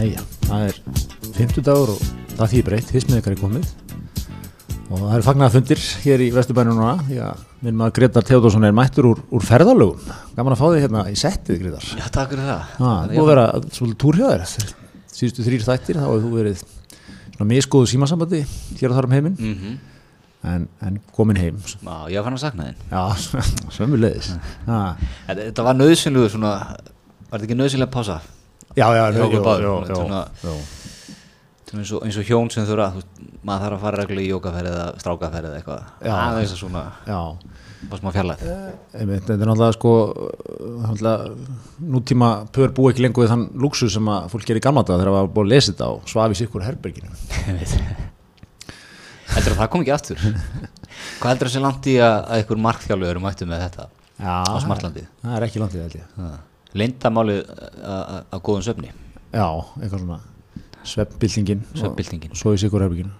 Jæja, það er 50 dagur og það því breytt, hismiðikar er komið og það eru fagnaða fundir hér í Vesturbænum núna því að minn maður Gretar Teodósson er mættur úr, úr ferðalögum gaman að fá þig hérna í settið Gretar Já, takk fyrir það. Það búið að vera svolítið túrhjóðir síðustu þrýr þættir þá hefur þú verið svona miskoðu símasambandi hér og þar um heiminn Mm -hmm. en, en komin heim Já, ég fann að sakna þinn. Já, sömulegis Já, Þetta, var nöðsynlugu svona, var þetta ekki nöðsynlega pása? Já, já, Hjá já, okkur já, báðum, já, já, svona- já. Þetta eins og, eins og hjón sem þurfa, maður þarf að fara reglulega í jókaferð eða strákaferð eða eitthvað. Já. Það þess að svona, já. var smá fjarlægt. Einmitt, þetta er náttúrulega sko náttúrulega, nútíma pör búi ekki lengur við þann luxu sem að fólk gerir gamla dag þegar það var búið að lesa þetta á svafi sikkur herberginu heldur að það kom ekki aftur? Hvað heldur að sé langt í að, að einhver markþjálfur mættu með þetta Já, á smartlandið? það er ekki landið held ég Lindamálið að góðum söfni, Já, eitthvað svona sveppbyltingin Svefnbyltingin. og svo í sikkur herberginu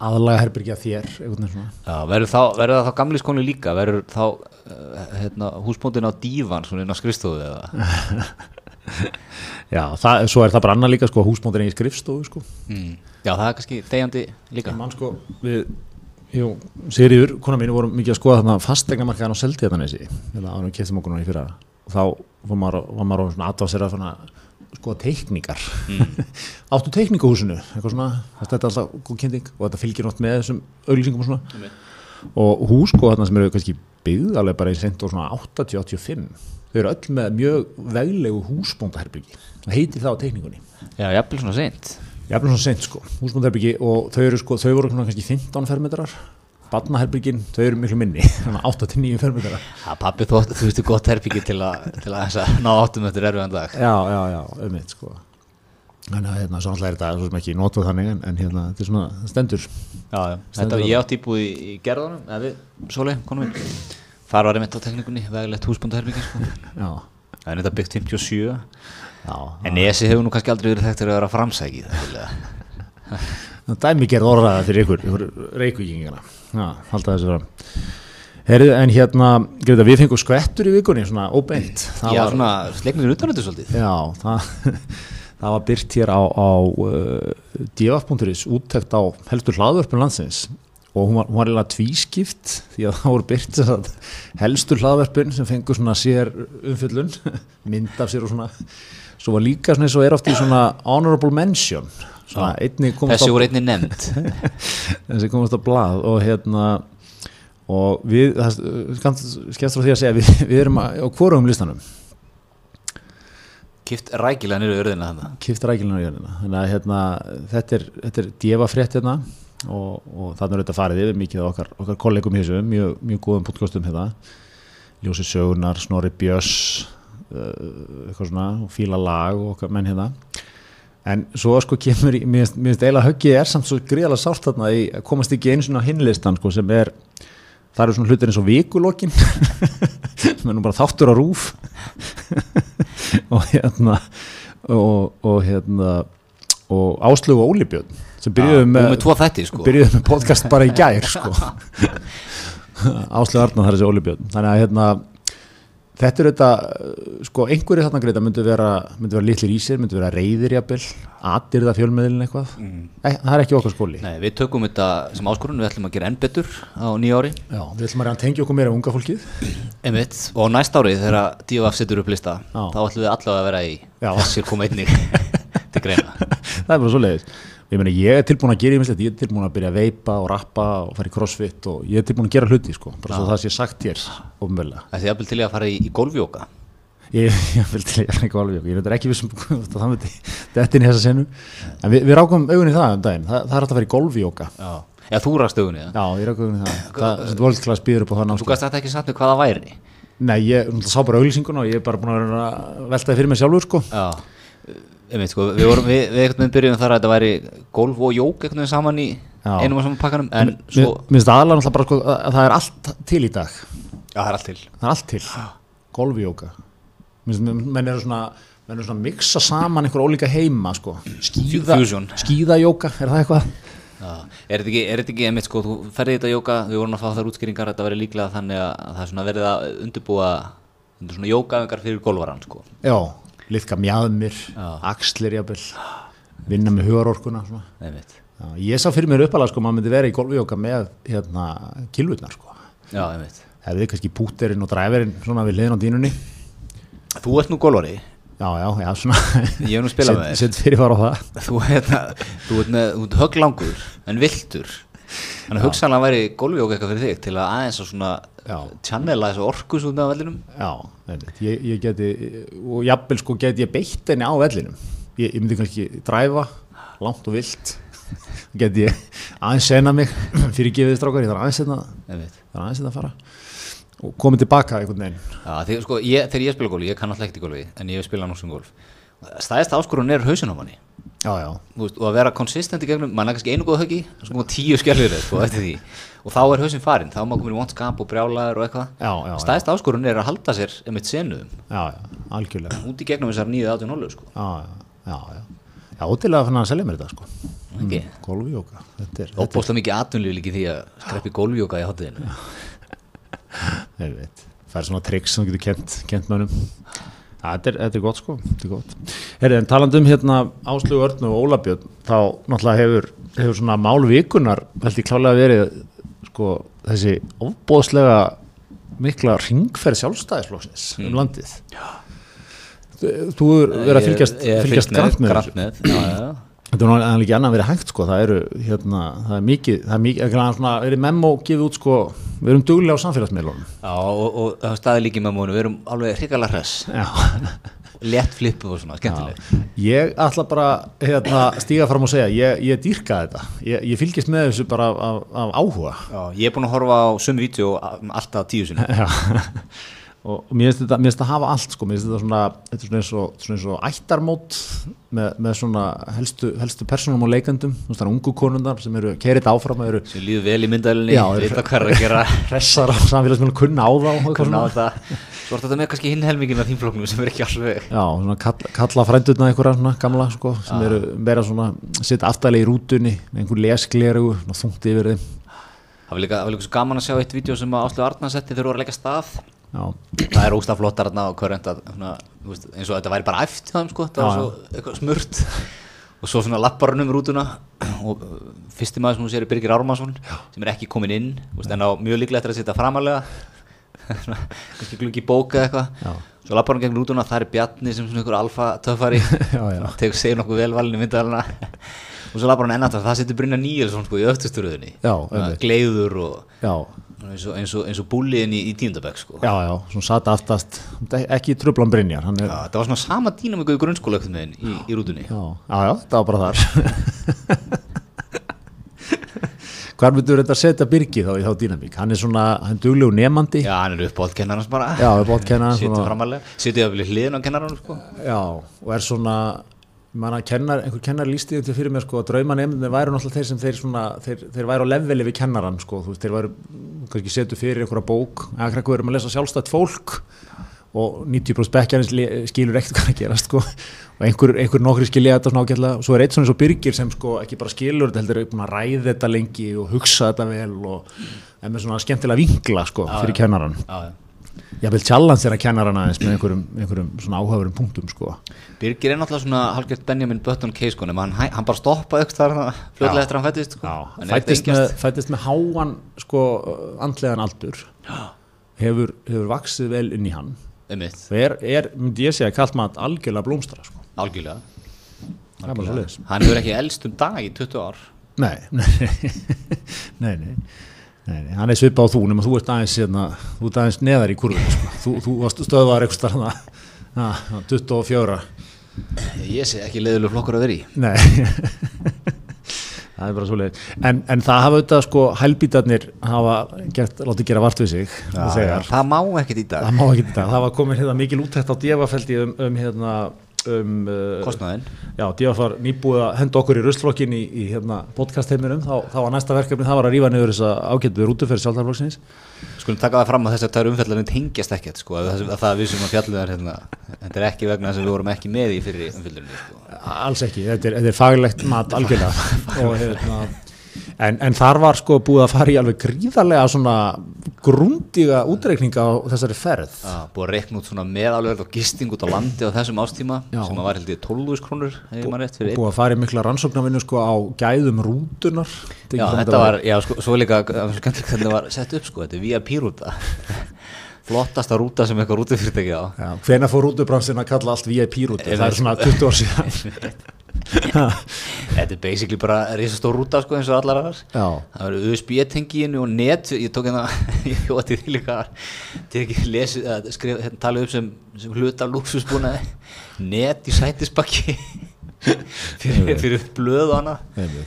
aðlaga herbergi að þér eitthvað svona Já, verður, þá, verður það þá gamli skónu líka, verður þá uh, hérna, húsbóndin á dívan svona inn á skrifstofu eða? Já, það, svo er það bara annað líka sko húsmóndir í skrifstofu sko Mm. Já, það er kannski þegjandi líka. mann sko við Jú, Sigriður, kona mínu vorum mikið að skoða þarna fastegnamarkaðan á Seldíðanesi hérna ánum keftum okkur núna í fyrra og þá var maður, var maður svona aðváð sér að svona skoða teikningar. Áttu teikningahúsinu? Eitthvað svona, þetta er alltaf góð kynning og þetta fylgir nátt með þessum auglýsingum og svona. Og hús sko þarna sem eru kannski byggð alveg bara í sent og svona 80-85 þau eru öll með mjög veglegu húsbóndaherbyggi það heitir það á teikningunni. Já, jafnvel svona seint. Jafnir svona sent sko, húsbóndaherbyggi og þau eru sko, þau voru kannski 15 fermetrar barnaherbyggin, þau eru miklu minni þannig 8-9 fermetrar Já, pappi, þú, þú veistu gott herbyggi til, til að, ná áttum eftir erfiðan dag. Já, já, já, um eitt sko Þannig að hérna, svo alltaf er þetta svo sem ekki notað þannig en, en hérna, þetta er svona stendur Já, já. Þetta var ég átt íbúið í, gerðanum, eða við, Sóli, konum minn. Þar var einmitt á teknikunni, veglegt húsbóndaherbyggi, sko. Já, Það er þetta byggt 57, já en ESI hefur nú kannski aldrei verið þekktur að vera framsækið. Það er gerð orðaða fyrir ykkur, ykkur reykvíkingana Já, halda þessu fram. Herðu, en hérna, Greta, við fengum skvettur í vikunni, svona óbeint. Það Já, var, svona sleiknir utan þetta svolítið. Já, það, það var byrt hér á, á uh, df.is úttekt á heldur hlaðvörpun landsins. Og hún var, hún var eiginlega tvískipt því að það voru byrt helstu hlaðvörpun sem fengur svona sér umfyllun, mynd af sér og svona. Svo var líka svona eins og er oft í svona honorable mention svona Þessi voru einni nefnd. þessi komast á blað og hérna og við, það skemmt frá því að segja við, við erum á hvorum listanum. Kift rækilega niður örðina þannig. kipt rækilinu á jörðina. Þannig að hérna, þetta er, er djefafrétt hérna og, og þannig er þetta farið yfir mikið af okkar, okkar kollegum í þessu mjög, mjög góðum podcastum hérna. Ljósi Sögunar, Snorri Björns uh, eitthvað svona fíla lag og okkar menn hérna en svo sko kemur í, mér finnst- eiginlega höggið er samt svo gríðalega sárt þarna í að komast ekki einu svona á hinlistan sko sem er það eru svona hlutir eins og vikulokkin sem er nú bara þáttur á rúf og hérna og, og hérna og Áslögu og Ólibjörn sem byrjuðu Og með, með sko. með podcast bara í gær sko. Áslögu Arnar þar þessi Ólibjörn þannig að hérna þetta er þetta, sko, einhverju þarna greita myndi vera, vera litlir í sér myndi vera reyðir jafnvel, atirða fjölmiðlin eitthvað, mm. það er ekki okkar skóli Nei, við tökum þetta sem áskorun, við ætlum að gera enn betur á nýja ári. Já, við ætlum að tengja okkur meira unga fólkið Einmitt, og á næsta ári þegar DFF setur upp lista, Já. þá ætlum við allavega að vera í Já. þessir koma einnig til greina. það er bara svo leiðis ég, meni, ég er tilbúin að gera ímislegt, ég er tilbúin að byrja að veipa og rappa og fara í crossfit og ég er tilbúin að gera hluti sko, bara svo það sé sagt hér ofnbörlega Það er jafnvel til að fara í, í golfjóka. ég, ég vil til ég er ekki alveg ég er ekki vissum það myndi dettin í þessa senu. En við, við rákum augunni það um daginn. Það, það er hægt að fara í golfjóka. Já. Já, þú rakst augunni, já. já, ég rákum augunni það. Það sem völdklas býður upp á það Þú námskeið gæst þetta ekki satt með hvað það væri. nei, ég náttúrulega sá bara auglýsinguna og ég er bara búin að vera að velta það fyrir mig sjálfur sko. Já. Einmitt, sko, við, vorum, við, við einhvern veginn byrjuðum þar að þetta væri golf og jók einhvern veginn saman í Já. einum og saman pakkanum, en Mér svo... mér finnst aðalega náttúrulega bara sko að að það er allt til í dag Já, það er allt til. það er allt til golfjóka menn eru svona menn eru svona að mixa saman einhver ólíka heima sko. skíða, Fusion. skíðajóka, er það eitthvað Já. Er þetta ekki, er þetta ekki einmitt, sko, þú ferði þetta jóka, við vorum að fá þar útskýringar, þetta verið líklega þannig að það er svona verið að undirbúa undir svona jókaðingar fyrir golvaran, sko. já, liðka mjadmir, axlir jafnvel, vinna með hugarorkuna ég sá fyrir mér uppalega sko, maður myndi vera í golfjóka með hérna, kilvurnar sko. Einmitt Hefði kannski púterinn og dræverinn svona við liðin á dínunni. Þú ert nú golvari Já, já, já, svona. Ég hef nú spilað með þér. Sett fyrir var á það. Þú, hérna, þú ert ert höglangur en viltur Þannig að hugsanlega væri golfjók eitthvað fyrir þig til að aðeins að svona Já. channela þessu orkus út af vellinum Já, ég, ég geti, og jafnvel sko geti ég beitt henni á vellinum. Ég, ég myndi kannski dræfa, langt og vilt. Geti ég aðeins sena mig fyrir gefið strákar, ég þarf aðeins hérna, Einmitt það er aðeins hérna að fara og komið tilbaka einhvern veginn. Já, því, sko, ég, þegar ég spila golf, ég kann alltaf ekkert í golfi en ég nú sem golf Stæðist áskorun er hausin á manni Já, já, veist, og að vera konsistent í gegnum, mann er kannski einu góð höggi sko tíu skellir sko, og þá er hausin farinn, þá er maður komin í vont skap og brjálaður og eitthvað Stæðist áskorun er að halda sér senuðum já, já, algjörlega. út í gegnum þessar nýju átjón hólu sko. Já, já, já, já. Já, og til að fann að selja mér þetta sko. ekki, Golfjóka, þetta er, þetta óbúslega mikið atvinnlíf líki því að skreppi gólfjóka í hátíðinu er, veit, það er svona triks sem þú getur kent, kent mönnum. Já, þetta er, þetta er gott sko, þetta er gott. Herri, en talandi um hérna Áslug Örn og Ólabjörn, þá náttúrulega hefur, hefur svona málvikunar held ég klálega verið sko þessi ofbóðslega mikla ringferð sjálfstæðisflóksins um landið. Já. Þú er verið að fylgjast, fylgjast fylgst með, þessu. með já, já. Þetta er náttúrulega ekki annað að vera hægt sko, það eru hérna, það er mikið, það er mikið, ekki svona, verið memo gefið út sko, við erum duglega á samfélagsmiðlunum. Já, og, og það er staðið líki með múinu, við erum alveg hrikalega hress, Já. létt flippu og svona, skemmtileg. Ég ætla bara hérna, stíga fram og segja, ég, ég dýrka þetta, ég, ég fylgist með þessu bara af, af, af áhuga. Já, ég er búin að horfa á sömu vídeo alltaf tíu sinni. Já. Og, og mér finnst þetta, þetta hafa allt sko, mér finnst þetta svona, þetta er svona eins og, svona eins og ættarmót með, með svona helstu, helstu personum og leikendum, þú veist það er ungu konundar sem eru kerið áfram, eru Sem líður vel í myndælinni, Já, vita hvað er að gera, hressar á samfélagsmiðlunum, kunna á þá og kunna á svona. þetta. Svo er þetta með kannski hinn helmingin af þínfloknum sem er ekki alveg. Já, svona kalla, kalla frændurna einhverja svona gamla sko, sem eru meira svona sitt aftæli í rútunni með einhver leskleru og þungti yfir þeim Það var líka, það líka svo gaman að sjá eitt vídeo sem Áslu Arna setti þegar þú voru að leggja stað. Já, Það er flottar hverjent að, svona, þú veist, eins og þetta væri bara æft sko, þetta var svo eitthvað smurt. Og svo svona lappar hann um rútuna og uh, fyrsti maður sem hún sér er Birgir Ármansson sem er ekki komin inn, veist, en á mjög líklega eftir að sitja framalega. Kannski gluggi bóka eitthvað. Svo lappar hann gegn rútuna, það er Bjarni sem svona einhver alfa töffari. Tegur segir nokkuð velvalinu myndalina. og svo lappar hann ennast, það setur Brynja Níelsson sko í einmitt. Gleiður og já, eins og, eins og, eins og búliðin í, í tíundabæk sko. já, já, svona satt aftast ekki trublan Brynjar hann er, Já, það var svona sama dýnamíku í grunnskóla ekkert með henn í, í rútunni. já, já, já, það var bara þar Hvar myndur þetta setja Birgi þá í þá dýnamík? Hann er svona, hann er duglegu nefandi Já, hann er uppáhald kennarans bara. Já, framalega. Sittur ég að vilja hliðin á kennaranum sko. Já, og er svona kennar, einhver kennar lísti þetta fyrir mér sko, að drauma nefnir væru náttúrulega þeir sem þeir, svona, þeir, þeir væru á leveli við kennaran sko, veist, þeir væru kannski setu fyrir einhverja bók, að krakku erum að lesa sjálfstætt fólk og 90% bekkjarins le- skilur ekkert hvað að gerast sko, og einhver, einhver nokkri skilja þetta svona ágætlega. Og svo er eitt svona eins og Birgir sem sko ekki bara skilur þetta heldur að ræða þetta lengi og hugsa þetta vel og er með svona skemmtilega vinkla sko fyrir kennaran Já, já. Ég vil challenge þeirra kennaran aðeins með einhverjum, einhverjum svona áhugaverum punktum sko Birgir er náttúrulega svona halgert Benjamin Button case sko, hann, hann bara stoppaði ekkert þar fljóðlega eftir að hann fættist sko. Fættist með, fættist með háan sko, andlegan aldur hefur, hefur vaksið vel inn í hann er, er myndi ég segja, kallt maður algjörlega blómstra sko. algjörlega. leiðis Hann hefur ekki elst um dag í 20 ár. nei, nei, nei, nei. Nei, hann er svipað á þú nema þú ert aðeins, hérna, þú ert aðeins neðar í kurvinu sko. þú, þú varst stöðvar eitthvað starna 24 Ég sé ekki leiðilega flokkur að vera í. Nei Það er bara svo leið en, en það hafa auðvitað sko hælbítarnir hafa gert, látið gera vart við sig þegar. Það má ekkert í dag. það má ekki þetta, það var komin hérna mikil úttækt á djefafeldi um, um hérna um uh, Kostnaðinn. já, djefaf var nýbúið að henda okkur í ruslokkin í, í hérna podcast heiminum þá, þá var næsta verkefni, það var að rífa niður þessa ágættu rútuferð sjálfdarflokksins Skulum taka það fram að þessar tæru umfjallarinn tengjast ekkert sko, að það, að það við sem að fjallum þar hérna, þetta er ekki vegna þess að við vorum ekki með í fyrir umfjallarinn sko. alls ekki, þetta er, þetta er faglegt mat algjörlega og hérna En, en þar var sko búið að fara í alveg gríðarlega svona grúndiga útreikninga á þessari ferð. Já, búið að reikna út svona meðalverð og gisting út á landi á þessum ástíma Já. sem var held ég 12.000 krónur. Búið að fara í mikla rannsóknarvinnu sko á gæðum rútunar. Já, þetta var, já, sko, svo líka það var sett upp sko, þetta er VIP rúta flottasta rúta sem eitthvað rútufyrirtæki á Já, hvena fór rútubransin að kalla allt VIP rútu? Það er svona 20 ár síðan. Þetta er basically bara risastór rúta sko eins og allar aðrar. Já. Það var USB-tenginu og net ég tók hérna, ég hjóti því líka tekið lesið, að skrifa, hérna talið upp sem, sem hluta luxusbúnaði net í sætisbakki. Fyrir, fyrir blöð og hana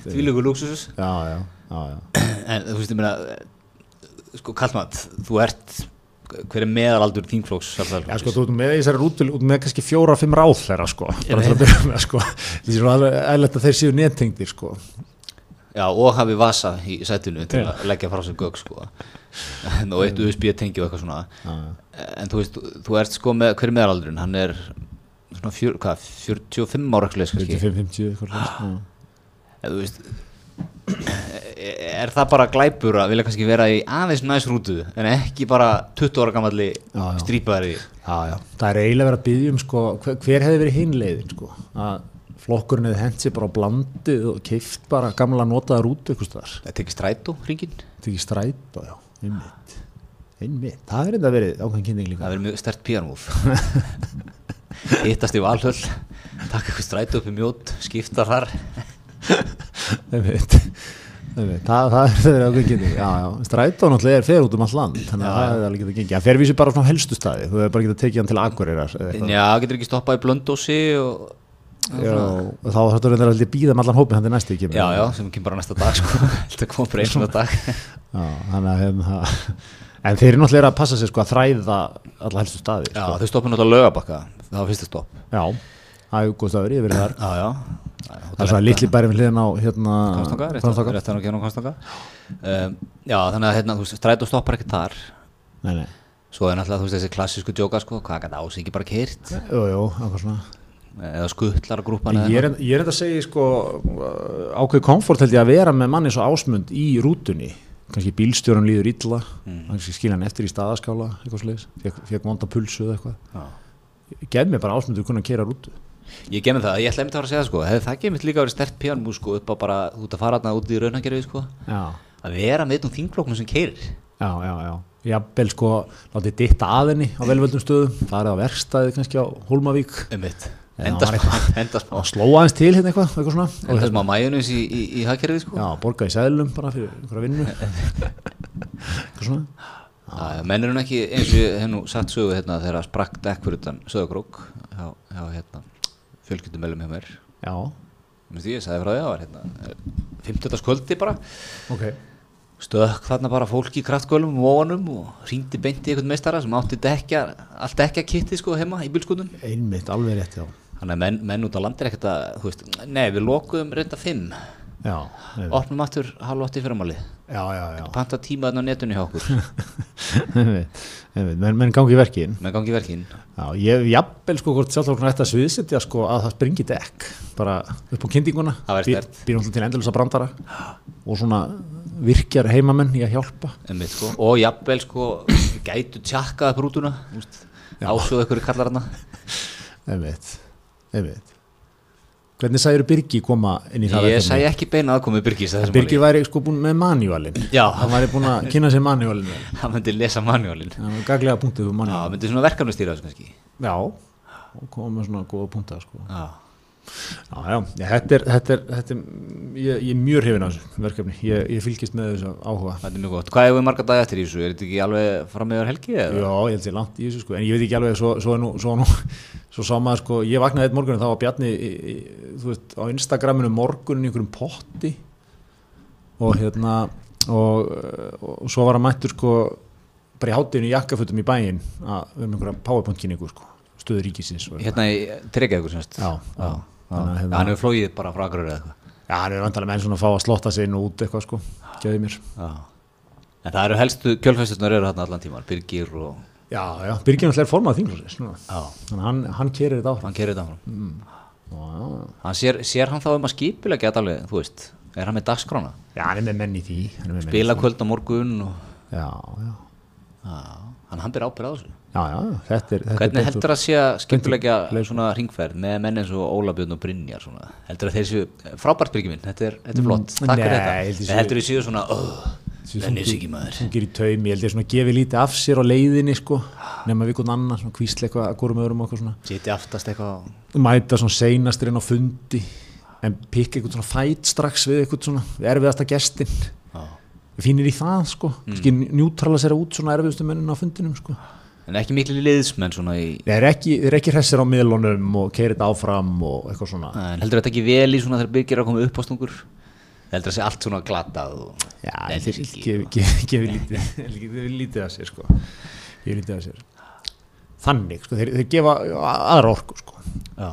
því líka luxus Já, já, já, já. en þú veist ég meina sko Kallmat, þú ert hver er meðalaldur þínflóks Já, sko, þú ert með þessari rútu, út með kannski fjóra, fimm ráð þeirra, sko, bara til að byrja með, sko, er svona alveg eðlert að þeir séu nettengdir, sko, Já, og hafi vasa í sætinu til að leggja frá sér gögg sko. og eitt USB tengi og eitthvað svona. Já, en þú veist, þú ert sko með hver er meðalaldurinn, hann er svona hvað, 45 ára ekki kannski? 45-50, eitthvað svona, En þú veist er það bara glæpur að vilja kannski vera í aðeins næs rútu en ekki bara 20 ára gammalli já, það er eiginlega verið að byggja um, sko, hver, hver hefði verið hinleiðin, sko, að flokkurinn hefði hent sér bara á blandið og keift bara gamla notaða rútu, staðar, það tekið strætó hringin þetta ekki stræta, já, einmitt, einmitt, það er þetta verið ákveðin kynning líka, það verður mjög stert píanmúf. Hittast í valhöll taka eitthvað strætó upp í mjót skipta þar það, það er já, já, stræta náttúrulega er fer út um all land, þannig að það er alveg getað gengið, það fer vísi bara á helstu staði, þú hefur bara getað tekið hann til eitthvað. Já, getur ekki stoppað í blöndósi og Já, og þá þarfstu reyndar að býða með allan hópin hann til næstu kemur. Já, já, sem kemur bara næsta dag sko. Þetta kom bara eins og dag. Já, að hérna, en þeir eru náttúrulega að passa sér sko að þræða alla helstu staði. Já, Sko. þau stoppum náttúrulega lögabakka Það var fyrsta stopp. Já, hef verið þar. Já, já Það er svona litli bæri við hliðin á hérna, Kostanga, rétt Hvammstanga. rétt hann að gera Kostanga um, Já, þannig að hérna, þú veist, strætó stoppar ekki þar Nei, nei, Svo er náttúrulega, þú veist, þessi klassísku djóka sko Hvað gæti ás ekki bara kyrt jú, jú, eitthvað svona. Eða skuttlar grúpan Ég er, ég er þetta að segja sko, ákveð komfort held ég að vera með manni svo ásmund í rútunni. Kannski bílstjórun líður illa, mm. kannski skilja hann eftir í staðaskála, eitthvað sliðis, fekk, vonda pulsu eða eitthvað. Já. Gef mér bara ásmundur kunna að kera rútu. Ég gemi það, ég ætla einmitt að fara að segja það sko Hefði það gemið líka verið stert píanmú sko upp á bara út að fara þarna út í raunhagerfið sko Já. Að vera með um þingfloknum sem keirir Já, já, já. Jafnvel sko, látið ditta að henni á velvöldum stöðum, farið á verkstæði kannski á Hólmavík, Einmitt Já, Enda var smá, enda smá og slóa aðeins til hérna eitthvað, eitthvað svona. Og Enda smá mæjunus í, í, í hagkerfið sko Já, borga í sæðlum bara fyrir einhverja vinnu. eitthvað svona. Já, menn eru nú ekki eins og nú satt sögu hérna þegar að sprakk dekk fyrir utan sögagrók hjá, hjá hérna fjölskyldumælum hjá mér Já, því ég sagði frá því að það var hérna 50. skvöldi bara ok. stökk þarna bara fólki í kraftgölum og óanum og ringdi beint í einhvern meistara sem átti dekja, allt dekja kitti sko heima í bílskutun Einmitt, alveg rétt, já. Þannig að menn, menn út á landi er ekkert að, veist, nei við lokuðum reynda fimm Já, einmitt. Opnum aftur halv átti fyrramáli panta tíma þarna á netinu hjá okkur. Menn, menn gangi í verkin. með gangi í verkin. Já, ég jafnvel sko hvort sjálfsvokna ætti að sviðsetja sko að það springi dekk bara upp á kynninguna Það væri Bí- sterkt. býr náttúrulega til endalisa brandara og svona virkjar heimamenn í að hjálpa. Einmitt, sko. og jafnvel sko gætu tjakkað upp rútuna ásjóðu ykkur kallar hana einmitt, einmitt hvernig sæður Birgi koma inn í það ég sæ ekki beina aðkomið Birgis að Birgi væri sko búin með manualin Já. hann væri búin að kynna sér máli hann myndi lesa manuálin hann um myndi svona verkefni stýra þessu kannski. Já, og koma með svona góða punta sko. já, já, já, þetta er, þetta er, þetta er ég, ég er mjög hrifin á þessu verkefni. Ég, ég fylgist með þessu áhuga. Þetta er mjög gott. Hvað hefur við marga dag eftir í þessu, er þetta ekki alveg fram meður helgi eða? Já, ég held sér langt í þessu sko, en ég veit ekki alveg, svo, svo, er nú, svo, nú, svo sá maður sko, ég vaknaði eitt morgun og þá var Bjarni, í, í, þú veist, á Instagraminu morgunin í einhverjum potti og hérna, og, og svo var hann mættur sko, bara í hátinu í jakkafutum í bæinn að við með einhverja powerpoint-kynningu sko, stöðu ríkisins og hérna í Tryggjavíkur semst Já, já. Þannig að hérna- hann hefur flóið bara frá Akureyri eða eitthvað Já, hann er vantarlega menn svona að fá að slotta sig inn og út eitthvað sko, geði mér. já. en það eru helstu kjölfæstunar eru þarna allan tímar Birgir og Já, já, Birgir náttúrulega er formað þinglósins, þannig hann, hann kerir þetta áfram. hann kerir þetta áfram. Já, já, hann sér, sér hann þá um að skipilega geta alveg, þú veist? Er hann með dagskrána? Já, hann er með menn í því. Því. kvöld á morgun og Já, já, Já, hann hann byrja ábyrð á þessu. Já, já, þetta er þetta er Hvernig heldur að sé að skemmtilegja svona ringferð með menn eins og Óla Björn og Brynjar svona? Heldur að þeir séu frábært byrgi minn, þetta er, þetta er flott. Takk fyrir þetta. Heldur þið séu svona oh, Sungir í taumi, ég held ég svona gefi lítið af sér á leiðinni sko, nema við einhvern annan svona kvísla eitthvað að górum öðrum eitthvað svona. Siti aftast eitthvað mæta svona seinastir inn á fundi en pikka eitthvað svona fæt strax við eitthvað svona erfiðasta gestin Já. fínir í það sko. Mm. njútrala sér út svona erfiðustu mennin á fundinum sko. En ekki miklu liðsmenn svona í ekki, þeir eru ekki hressir á miðlunum og keirið áfram og eitthvað svona. En heldur þetta ekki vel í svona þegar byrgir að koma upp á stungur Heldur það sé allt svona glatað og já, þeir gefi lítið gefi lítið að sér sko. Gefi lítið að sér. Þannig sko, þeir, þeir gefa aðra orku sko. Já,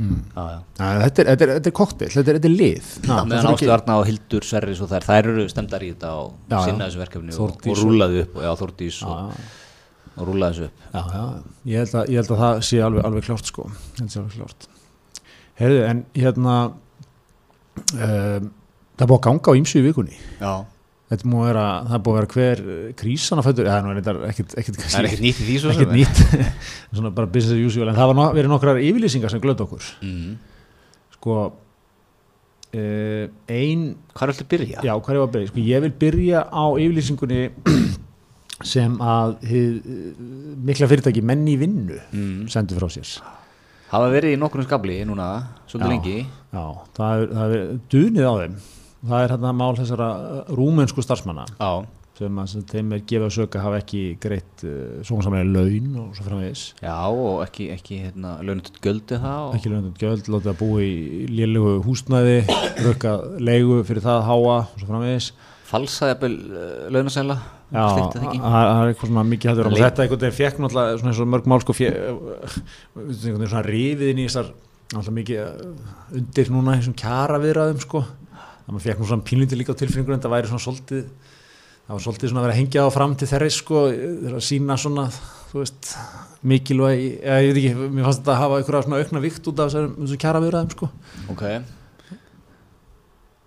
mm. já, já. Æ, þetta er, þetta er, þetta er koktel, þetta er, þetta er lið. Meðan Ástu Arna og Hildur Sverris og þær, þær eru stemdar í þetta og sinna þessu verkefni og, og rúlaði upp og, já, Þórdís Já, og, og rúlaði þessu upp. Já, já, ég held að, ég held að það sé alveg, alveg klárt sko, að alveg klárt. Heyrðu, en hérna um, það er búið að ganga á ýmsu í vikunni Já, þetta að vera, það er búið að vera hver krísana fættur, eða nú er þetta ekkit, ekkit, það er ekkert nýtt í því svo ekkit nýtt svona bara business as usual, en það var no, verið nokkrar yfirlýsingar sem glöð okkur mm. sko uh, ein Hvað er alltaf að byrja? Já, hvað er ég að byrja? Sko, ég vil byrja á yfirlýsingunni sem að hið, eh, mikla fyrirtæki menni í vinnu Mm. sendi frá sér. Hafa verið í nokkrum skabli núna, svolítið Já. lengi Já, það er, það er dunið á þeim. Það er hérna mál þessara eh, rúmensku starfsmanna. Já, sem að sem þeim er gefið að söka hafa ekki greitt uh, svona samanlega laun og svo framvegis. já og ekki, ekki hérna, launutut göldi það og, Ekki launum gjöld, látið að búa í lélugu húsnæði, rökka leigu fyrir það að háa og svo framvegis. falsaði uh, launasæla Já, það er eitthvað svona mikið hættur þetta einhvern veginn fekk náttúrulega svona eins og mörg mál sko svona rifið inn í þessar náttúrulega mikið undir núna þessum kjara viðraðum sko það maður fekk nú svona pínlindi líka á tilfinningur en það væri svona svolítið það var svolítið svona að vera að hengja á fram til þeirri sko þeirra að sína svona þú veist mikilvæg, eða ég veit ekki mér fannst þetta að hafa einhverja svona aukna vikt út af þessum kjara viðraðum sko. Ok,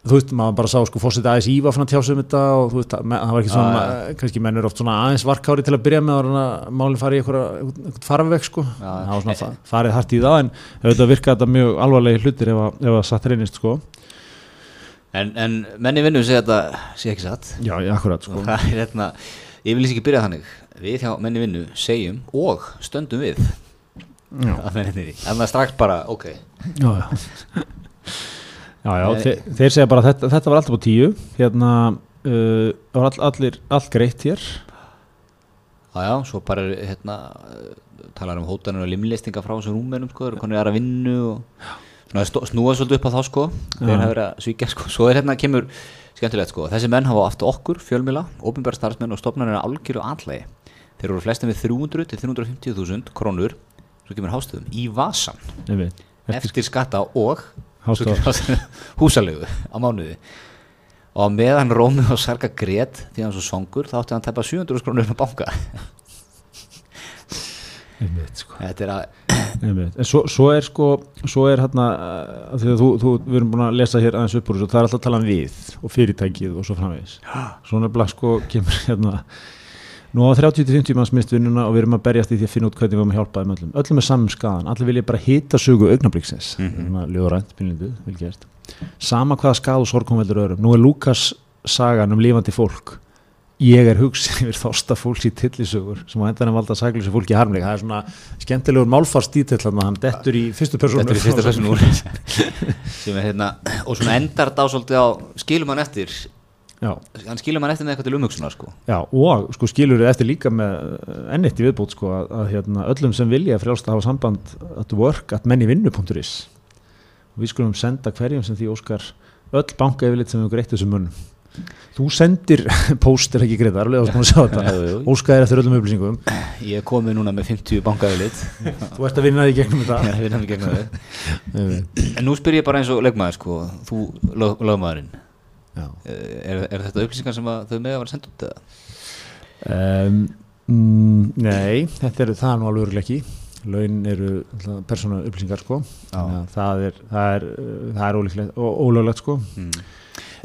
þú veist, maður bara sá sko fórsetið aðeins íva fann að tjása um þetta og þú veist, að það var ekki svona, ah, kannski menn eru oft svona aðeins varkári til að byrja með og málinn fari í eitthvað, farveg sko, Já. það var svona fa- farið hart í það en auðvitað virka þetta mjög alvarlegi hlutir ef að, að satt reynist sko en, en menni vinnu segja þetta sé ekki satt. Já, já, akkurat sko. Og það er hérna ég vil ekki byrja þannig. Við hjá menni vinnu segjum og stöndum við. Já, að menni því en það er strax bara ok. Já, já. já, já þeir, þeir segja bara að þetta, þetta var alltaf á tíu. Hérna uh, var all, allir, allt greitt hér. Já já svo bara er, hérna talar um hótanur og limlistinga frá þessum rúmenum sko eru konur aðra vinnu og stó- snúa svolítið upp á þá sko Já. hafa verið að svíkja sko svo er hérna kemur skemmtilegt sko þessi menn hafa aftur okkur fjölmila ofinbæra starfsmenn og stofnarnir algjöru allægi þeir eru flestum við 300 til 350.000 krónur svo kemur hástöðum í vasan Einmitt. eftir, skatta og húsalegu á mánuði og meðan Rómi og Sarga grét því hann svo songur þá átti hann að tæpa 700 krónur upp á banka Einmitt, sko. þetta er að. En svo, svo er sko, svo er hérna, þú, þú, við erum búin að lesa hér aðeins upp úr þessu, það er alltaf að tala um við og fyrirtækið og svo framvegis. Svo nefnilega sko kemur hérna, nú á 30-50 manns mist vinnuna og við erum að berjast í því að finna út hvernig við erum að hjálpa þeim öllum. Öllum er saman skadan, allir vilja bara hita sögu augnabliksins, mm. -hmm. ljóðrænt, pinlindu, vel gert. Sama hvaða skad og sorg kom veldur öðrum. Nú er Lukas sagan um lifandi fólk ég er hugsin yfir þásta fólks í tillisögur sem á endan að valda saglösu fólki harmleik. Það er svona skemmtilegur málfarstítill hann hann dettur í fyrstu persónu. Er er hérna og svona endar þetta á svolítið á skilum hann eftir já, hann skilum hann eftir með eitthvað til umhugsunar sko. Já, og sko skilur þið eftir líka með ennitt í viðbútt sko að, að hérna, öllum sem vilja frjálst að hafa samband at work at mennivinnu.is og við skulum senda hverjum sem því óskar öll banka yfirleitt sem við greitt þessum munum þú sendir póster ekki greiðar, alveg að skoðum að sjá þetta jú. óskaðir eftir öllum upplýsingum ég er komið núna með 50 bankaðilit þú ert að vinna því gegnum þetta við erum í gegnum Einmitt. en nú spyr ég bara eins og leikmaður sko þú lög, lögmaðurinn já Eh, er, er þetta upplýsingar sem þau með að vera sendt út eða? Um, nei, þetta er það er nú alveg örugglega ekki laun eru persónu upplýsingar sko Já. Það er, það er, það er ólöglegt sko Mm.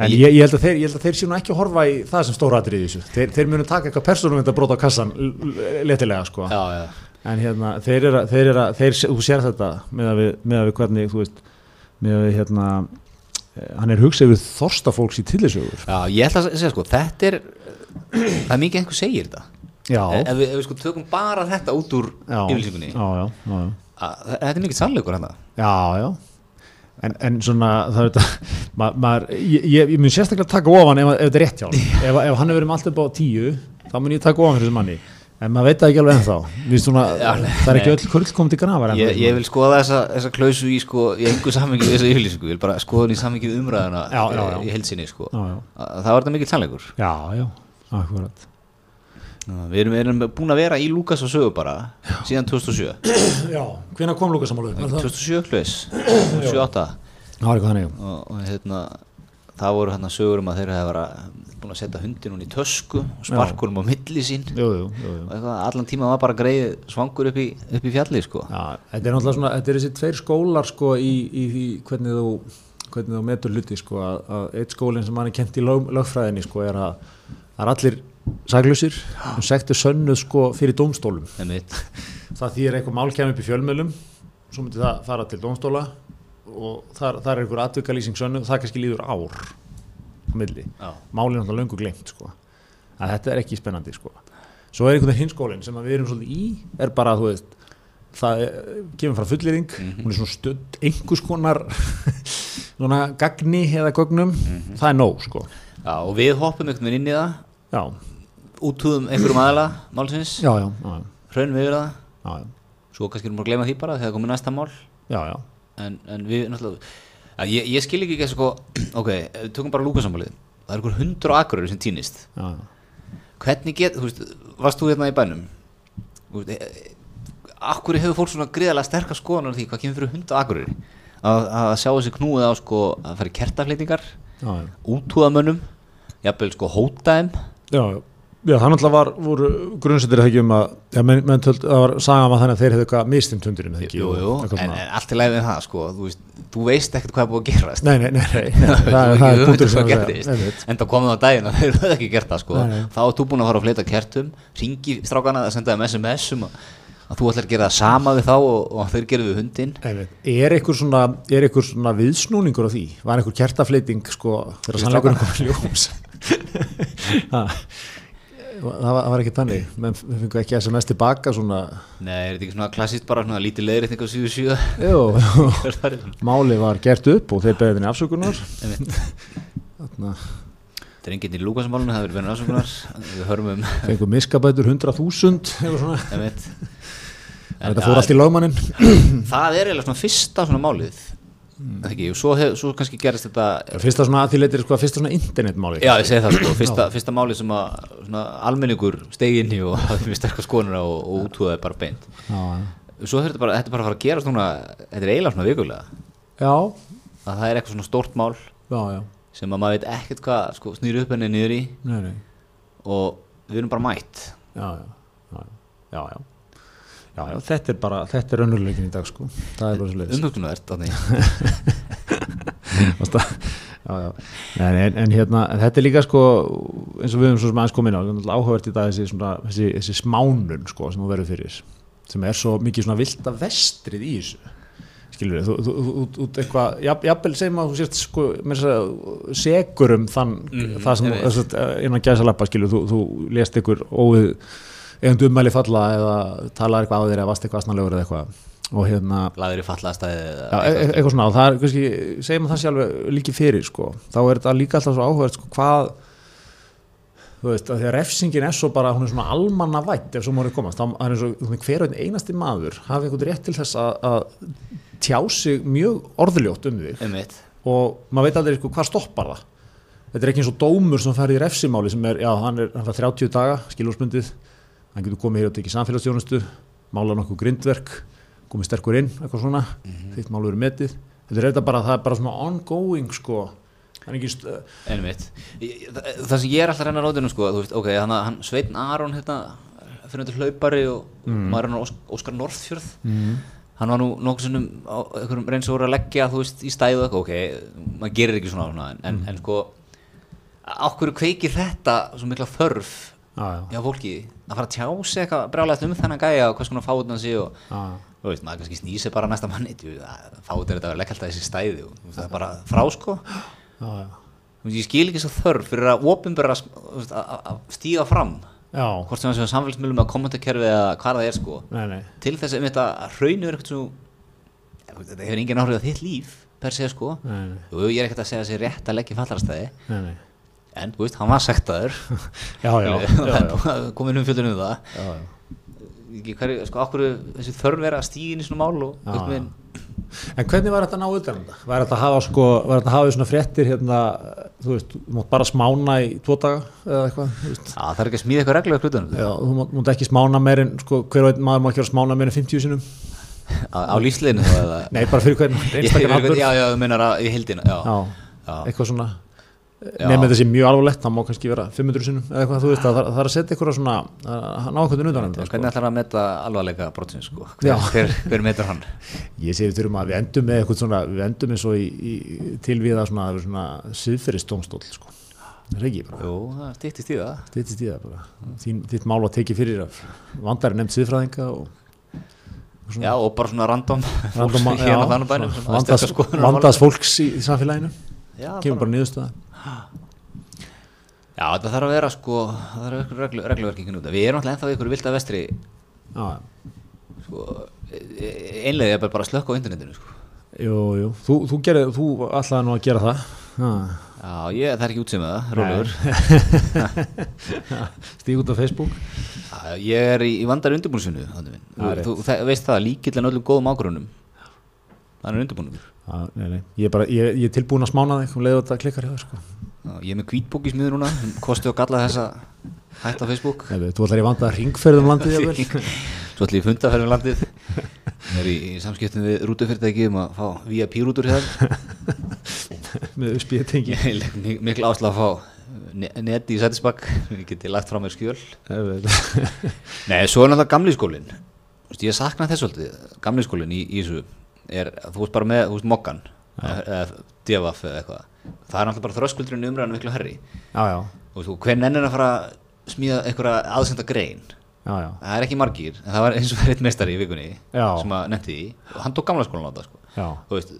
En ég, ég, held að þeir, ég held að þeir nú ekki að horfa í það sem stóra atrið í þessu. Þeir, þeir munu taka eitthvað persónum að bróta á kassan letilega sko. já, já, En hérna, þeir eru að, þeir eru að, þeir, þú sér þetta með að við, með að við hvernig, þú veist, með að við hérna, eh, hann er hugsað við þorsta fólks í tillisögur. já, ég ætla að segja sko þetta er, það er mikið einhver segir þetta Já, ef við, ef við sko tökum bara þetta út úr yfirlýsingunni já, já, já, já. að- þetta er mikið sannleikur hérna Já, já En, en svona, það er þetta ma, maður, ég, ég, ég mun sérstaklega taka ofan ef, ef þetta er rétt hjá hann ef, ef hann hefur verið með allt upp á tíu þá mun ég taka ofan fyrir þessu manni. En maður veit það ekki alveg ennþá. Svona, það er ekki öll kurl komið til grafar ennþá, ég, ég vil skoða þessa, þessa klausu í sko, í einhver samhengi við þessa yfirlýsingu. Ég vil bara skoða hann í samhengi við umræðuna Já, já, já. í heilsinni sko. Já, já, Að- það var þetta mikið sannleikur. Já, já, akkurat við erum, erum búin að vera í Lukas og sögu bara síðan 2007 Já, hvenær kom Lukas samálu? 2007 hlus 78 Það var eitthvað þannig, og, og hérna það voru hérna sögur um að þeir hefur búin að setja hundin hún í tösku og sparkur hún á milli sín. Jú, jú, jú, og eitthvað, allan tíma var bara greið svangur upp í, upp í fjalli sko. Já, þetta er náttúrulega svona, þetta er þessi tveir skólar sko í, í því hvernig þú hvernig þú metur hluti sko að, að eitt skólinn sem hann er kent í lög, lögfræðinni sko er að það er allir saglusir og sektu sönnuð sko fyrir dómstólum Einmitt. það þýðir eitthvað mál kemur upp í fjölmjölum svo myndi það fara til dómstóla og þar, þar er einhver atvikalýsing sönnuð það kannski líður ár á milli Já. málið er náttúrulega löngu glemt sko. að þetta er ekki spennandi sko. svo er einhvern veginn hinskólinn sem að við erum svolítið í er bara þú veist það kemur frá fullýring hún er svona stödd einhvers konar svona gagni eða gögnum það er nóg sko. Já, og við hoppum einhvern veginn inn í það já, útúðum einhverjum aðla málsins. Já, já, já, hraunum yfir það. Já, já, svo kannski erum við að gleyma því bara þegar komið næsta mál. Já, já. en, en við náttúrulega ég, ég skil ekki ekki sko ok, ef við tökum bara lúkasamálið. Það er einhver hundur og akkurir sem týnist. Já, já. hvernig get, þú veist, varst þú hérna í bænum? Þú veist, e, akkur hefur fólk svona gríðarlega sterkar skoðanar á því hvað kemur fyrir hund og akkurir að, að sjá þessi knúið á sko að fara í kertafleitingar útúðamönnum jafnvel sko hóta þeim Já, já. Það náttúrulega var, voru grunnsettir ekki um að, já, menn, menn töld, það var sagað maður þannig að þeir hefðu eitthvað mistimt hundurinn, eða ekki? jú, jú, og en, en allt lagi með það sko þú veist, þú veist ekkert hvað er búið að gerast Nei, nei, nei, nei, nei. það, það, það er punktur sem að segja. Einmitt. en það komið á daginn að þeir höfðu ekki gert það sko. Nei, þá er þú búin að fara að fleita kertum ringi strákana að senda þeim SMS um að, að þú ætlar að gera það sama við þá og, og þeir gerðu við hundin. Er eitthvað svona, er svona viðsnúningur á því? Var eitthvað kertafleiting, sko, þegar sannleikurinn kom í ljós? Það var, var ekki þannig, menn við fengum ekki SMS tilbaka svona, Nei, er þetta ekki svona klassist bara svona lítið leiðrétning á síðu síðu jú, jú, máli var gert upp og þeir beðið henni afsökunar. Það er enginn í Lúkasmálunum, það er verið verið ásökunar Við hörum um fengum miskabætur 100.000, eitthvað svona. einmitt. En Þetta fór allt í lögmannin. Það er eiginlega svona fyrsta svona málið. Ekki, svo, hef, svo kannski gerist þetta Fyrsta svona að því leitir, sko, fyrsta svona internetmáli. Já, ég segi það sko, fyrsta, fyrsta málið sem að svona, almenningur stegi inn í og hafði mjög sterkar skoðunir og, og útúðaði bara beint. Já, Svo þetta bara, þetta bara fara að gerast núna þetta er eiginlega svona vikulega. Já, að það er eitthvað svona stórt mál já, já, sem að maður veit ekkert hvað sko, snýri upp henni niður í. Nei, nei, og við erum bara mætt. Já, já, já, já, já. Já, þetta er bara, þetta er önnurleikin í dag, sko. Það er bara svo leiðis. umhugtunavert þannig já, já. En, en, en hérna, en þetta er líka, sko, eins og við höfum svo sem aðeins komin á, er áhugavert í dag þessi, svona, þessi, þessi smánun, sko, sem þú verður fyrir, sem er svo mikið svona vilda vestrið í þessu. Skilur við, þú, þú, þú, þú, eitthvað, jafn- jafnvel segjum að þú sést, sko, með þess að segur um þann, Mhm, það sem, að, innan gæsa lappa, skilur, þú, þú lést ykkur óvið, eigandi ummæli falla eða talaði eitthvað á þér eða varst eitthvað asnalegur eða eitthvað. Og hérna, laður í fallaðastæði Já, e e eitthvað svona og það er kannski, segjum að það sé alveg líki fyrir sko, þá er þetta líka alltaf svo áhugað sko, hvað þú veist, að því að refsingin er svo bara hún er svona almanna vætt ef svo mórið komast. Þá er eins og þú veist, hver og einn einasti maður hafi einhvern rétt til þess að, að tjá sig mjög orðuljótt um einmitt. Og maður veit aldrei sko, hvað stoppar það. Þetta er ekki eins og dómur sem fær í refsimáli sem er, já, hann er, hann fær 30 daga skiljórsmyndið, hann getur komið hér og tekið samfélagsstjónustu, mála nokkuð grindverk komið sterkur inn, eitthvað svona. Þitt mál verið metið, þetta er þetta bara það er bara svona ongoing sko. Einmitt. Það, sem ég er alltaf að reyna ráðinu sko, þú veist, ok, hann, hann Sveitn Aron hérna, fyrir þetta hlaupari og maður er hann Ós, Óskar Norðfjörð. Mm. hann var nú nokkuð sinnum reyns og voru að leggja veist í stæðu eitthvað, ok, maður gerir ekki svona, svona en, en, en sko okkur kveikir þetta svo mikla þörf já, fólki að fara að tjá sig eitthvað brjálægt um þennan gæja og hvers konar fáið hann sé og þú veist, maður kannski snýsi bara næsta manni fáið er þetta að leggja alltaf þessi stæði og það er bara frá sko. Já, já, ég skil ekki svo þörf fyrir að opinbera að stíga fram. Hvort sem það séu samfélagsmiðlum að kommentakerfi eða hvað það er sko. Nei, nei, til þess að þetta hraunur eitthvað svo þetta hefur engin áhrif á þitt líf per se sko. Nei, nei, Jú, ég er ekkert að segja að það sé rétt að leggja fallarastæði nei, nei, en veist, hann var sektaður. Já, já, já, já, komin um fjöldunum það. Já, já. ekki hverju, sko, okkur þessi þörf er að stíga inn í svona mál og Já, veginn En hvernig var þetta að ná utan um þetta? Var þetta að hafa sko, þetta að hafa svona fréttir hérna, þú veist, þú mátt bara smána í tvo daga eða eitthvað, það er ekki að smíða eitthvað Já, þú mátt, mátt ekki smána meir en, sko, hver veit maður má ekki vera smána meir en 50 sinum á, á lífsleginu Nei, bara fyrir hvern Ég- ég- atburð Já, já, þú meinar að í hildina Já, Já, Já. eitthvað svona. Nefnir þessi mjög alvarlegt, það má kannski vera 500 sinum eða eitthvað, þú veist, það, það er að setja eitthvað svona að ná eitthvað utan um þetta sko. Hvernig ætlar að meta alvarleika brotsins sko? Já. hver, hver, hver metur hann? Ég segi við þurfum að við endum með eitthvað svona, við endum eins og í, í tilvíða svona, það er svona siðferðistómstól, sko. Það er ekki bara. Jú, það stýttist í það Þetta er það bara. Þín, þitt mál var tekið fyrir af vandari nefnd siðfræðinga og Já, og bara svona random random, fólks hérna á þannig bænum að vandas, vandas fólks í, í samfélaginu. Já, Kemur bara niðurstaða. Já, þetta þarf að vera sko það þarf að vera reglu, regluverki ekki núta Við erum alltaf ennþá í ykkur vilda vestri Já, sko, einlega er bara, bara að slökka á internetinu sko. jú, jú. Þú, þú, gerir, þú ætlaði nú að gera það. Já. Já, ég, það er ekki útsýmað það, rólegur Stíg út á Facebook. Já, Ég er í, í vandar undirbúnsinu Það er Þú, þú það, veist það, líkillan öllum góðum ágrunum Það er Já, nei, nei. Ég, er bara, ég, ég er tilbúin að smána þig um leiðu þetta klikkar hjá þér, sko. Ég er með hvítbók í smiður núna sem kosti og galla þessa hætt á Facebook Nei, þú ætlar ég vanda að ringferðum landið, jafnvel. Svo ætlum ég funda fyrir landið Ég er í, í samskiptum við rútufyrirtæki um að fá VIP-rútur hér með spíðtengi. Ég legg mik- mikil áslag að fá ne- neti í sætisbakk Ég geti lagt frá mér skjöl Nei, svo er náttúrulega gamli skólin Ég sakna þess svolítið Gamli skólin í, í þessu er, Þú veist bara með, þú veist, mokkan eða devaf eða eitthvað. Það er náttúrulega bara þröskuldurinn umræðan miklu herri Já, já, og þú, hver nennir að fara að smíða einhverja aðsenda grein? Já, já. það er ekki margir, en það var eins og verið meistari í vikunni Já. sem að nefndi því. Og hann tók gamla skólan á það sko. Þú veist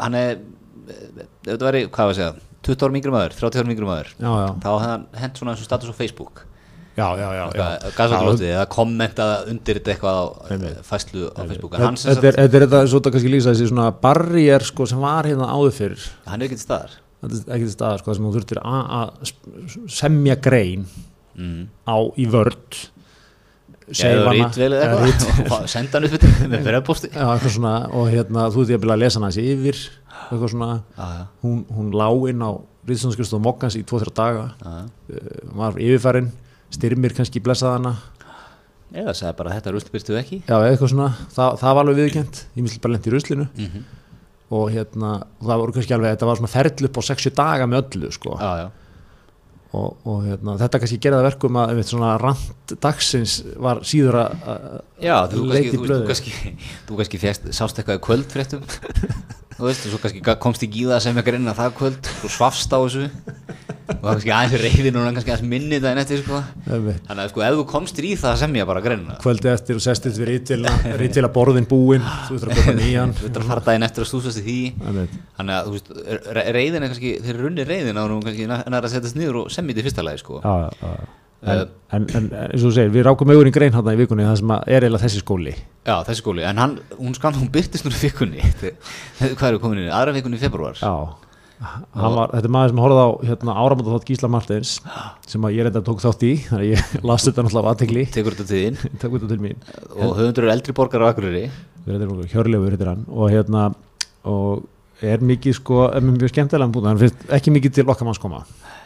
hann er ef þetta væri, hvað var að segja 20 árum yngri maður, 30 árum yngri maður já, já, þá hann hent svona eins og status á Facebook já, já, já, já. gasagulóti eða kommenta undir þetta eitthvað á Einmitt. fæslu á Facebook en hann, sem Þetta er, þetta þetta, svo þetta kannski lýsa þessi svona barrier sko sem var hérna áður fyrir hann er til staðar. Er til staðar sko sem þú þurftir að semja grein mm. á í vörd eða rítvel eða eitthvað. og senda hann upp með svona og hérna þú þurftir að lesa hana þessi yfir eitthvað svona. Já, já. hún, hún lá inn á Ríðsonskristof Mokkans í 2-3 daga Já, já. uh, var yfirfærin styrmir kannski blessað hana. Eða sagði bara þetta ruslbyrstu ekki. Já, eitthvað svona, það, það var alveg viðkjönt ég misli bara lent í ruslinu. Mm og hérna, og það voru kannski alveg þetta var svona ferli upp á 60 daga með öllu sko. já, já. og, og hérna, þetta kannski gerði það verkum að svona rand dagsins var síður að að Já, þú kannski, blöðu. kannski, þú kannski sást eitthvað í kvöldfréttum þú veist, og svo kannski komst ekki í það sem inn að það kvöld og svafst á þessu og það kannski aðeins reyðin og kannski aðeins minni það en eftir sko. þannig að sko, ef þú komstir í það að semja bara greinna kvöldi eftir og sestist við rítila borðin búin þú þurftur að koma nýjan þú ert að fara daginn eftir að stúsast í því þannig að þú veist, re- reiðin er kannski þeir runni reiðin á hún kannski nær að setjast niður og semja þetta í fyrsta lagi sko. já, já. En, en, en eins og þú segir, við rákum í grein hann í vikunni það sem er eiginlega þessi skóli. Já, þessi skóli, en hann, hún skann, hún byrtist núna í vikunni. Hvað eru komin inn, aðra vikunni í februar já. Var, þetta er maður sem horfði á hérna, áramönda þátt Gísla Martins sem ég reynda tók þátt í þannig að ég las þetta náttúrulega aðtegli tekur þetta til þín? Takk út til mín. Og höfundur er eldri borgar á Akureyri. Hjörlegur heitir hann. Og hérna og er mikið sko er mjög skemmtilega búin hann finnst ekki mikið til okkar manns koma. e,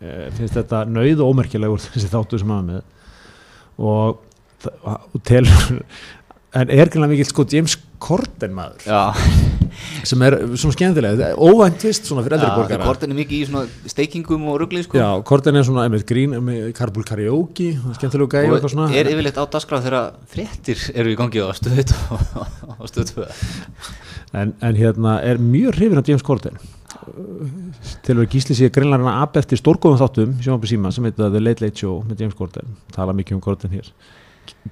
finnst þetta nöyð og ómerkilegur þessi þáttu sem er með. Og, og telur en er gæmlega mikið sko James Corden maður? Já, sem er svona skemmtilega, óvænt tvist svona fyrir eldri borgara. Kortin er mikið í svona steikingum og ruggli sko. Já, Corden er svona einmitt grín með Carbúl Karaoke, skemmtilegu gæði og og er yfirleitt á dagskraf þegar fréttir eru í gangi á stöðu á stöðu tvö. en, en hérna er mjög hrifin af James Corden til að gísli sig greinlega hann að eftir stórgóðum þáttum síma sem heitir The Late Late Show með James Gordon, tala mikið um Gordon hér.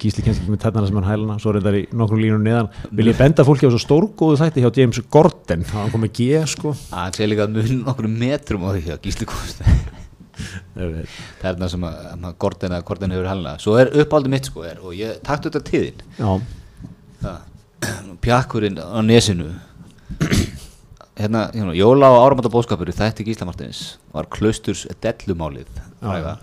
Gísli kennst ekki með tætnana sem hann hælana svo reyndar í nokkrum línum neðan. Vil ég benda fólki á svo stórgóðu þætti hjá James Gordon það var komið G sko. Að hann sé líka mun okkur metrum á því að gísli það er það sem að, að Gordon eða Gordon hefur halina svo er uppáldi mitt sko er, og ég takti þetta tíðin. Pjakkurinn á nesinu hérna, hérna jóla og áramönda bóðskapur þetta ekki Íslamartins var klausturs dellumálið fræga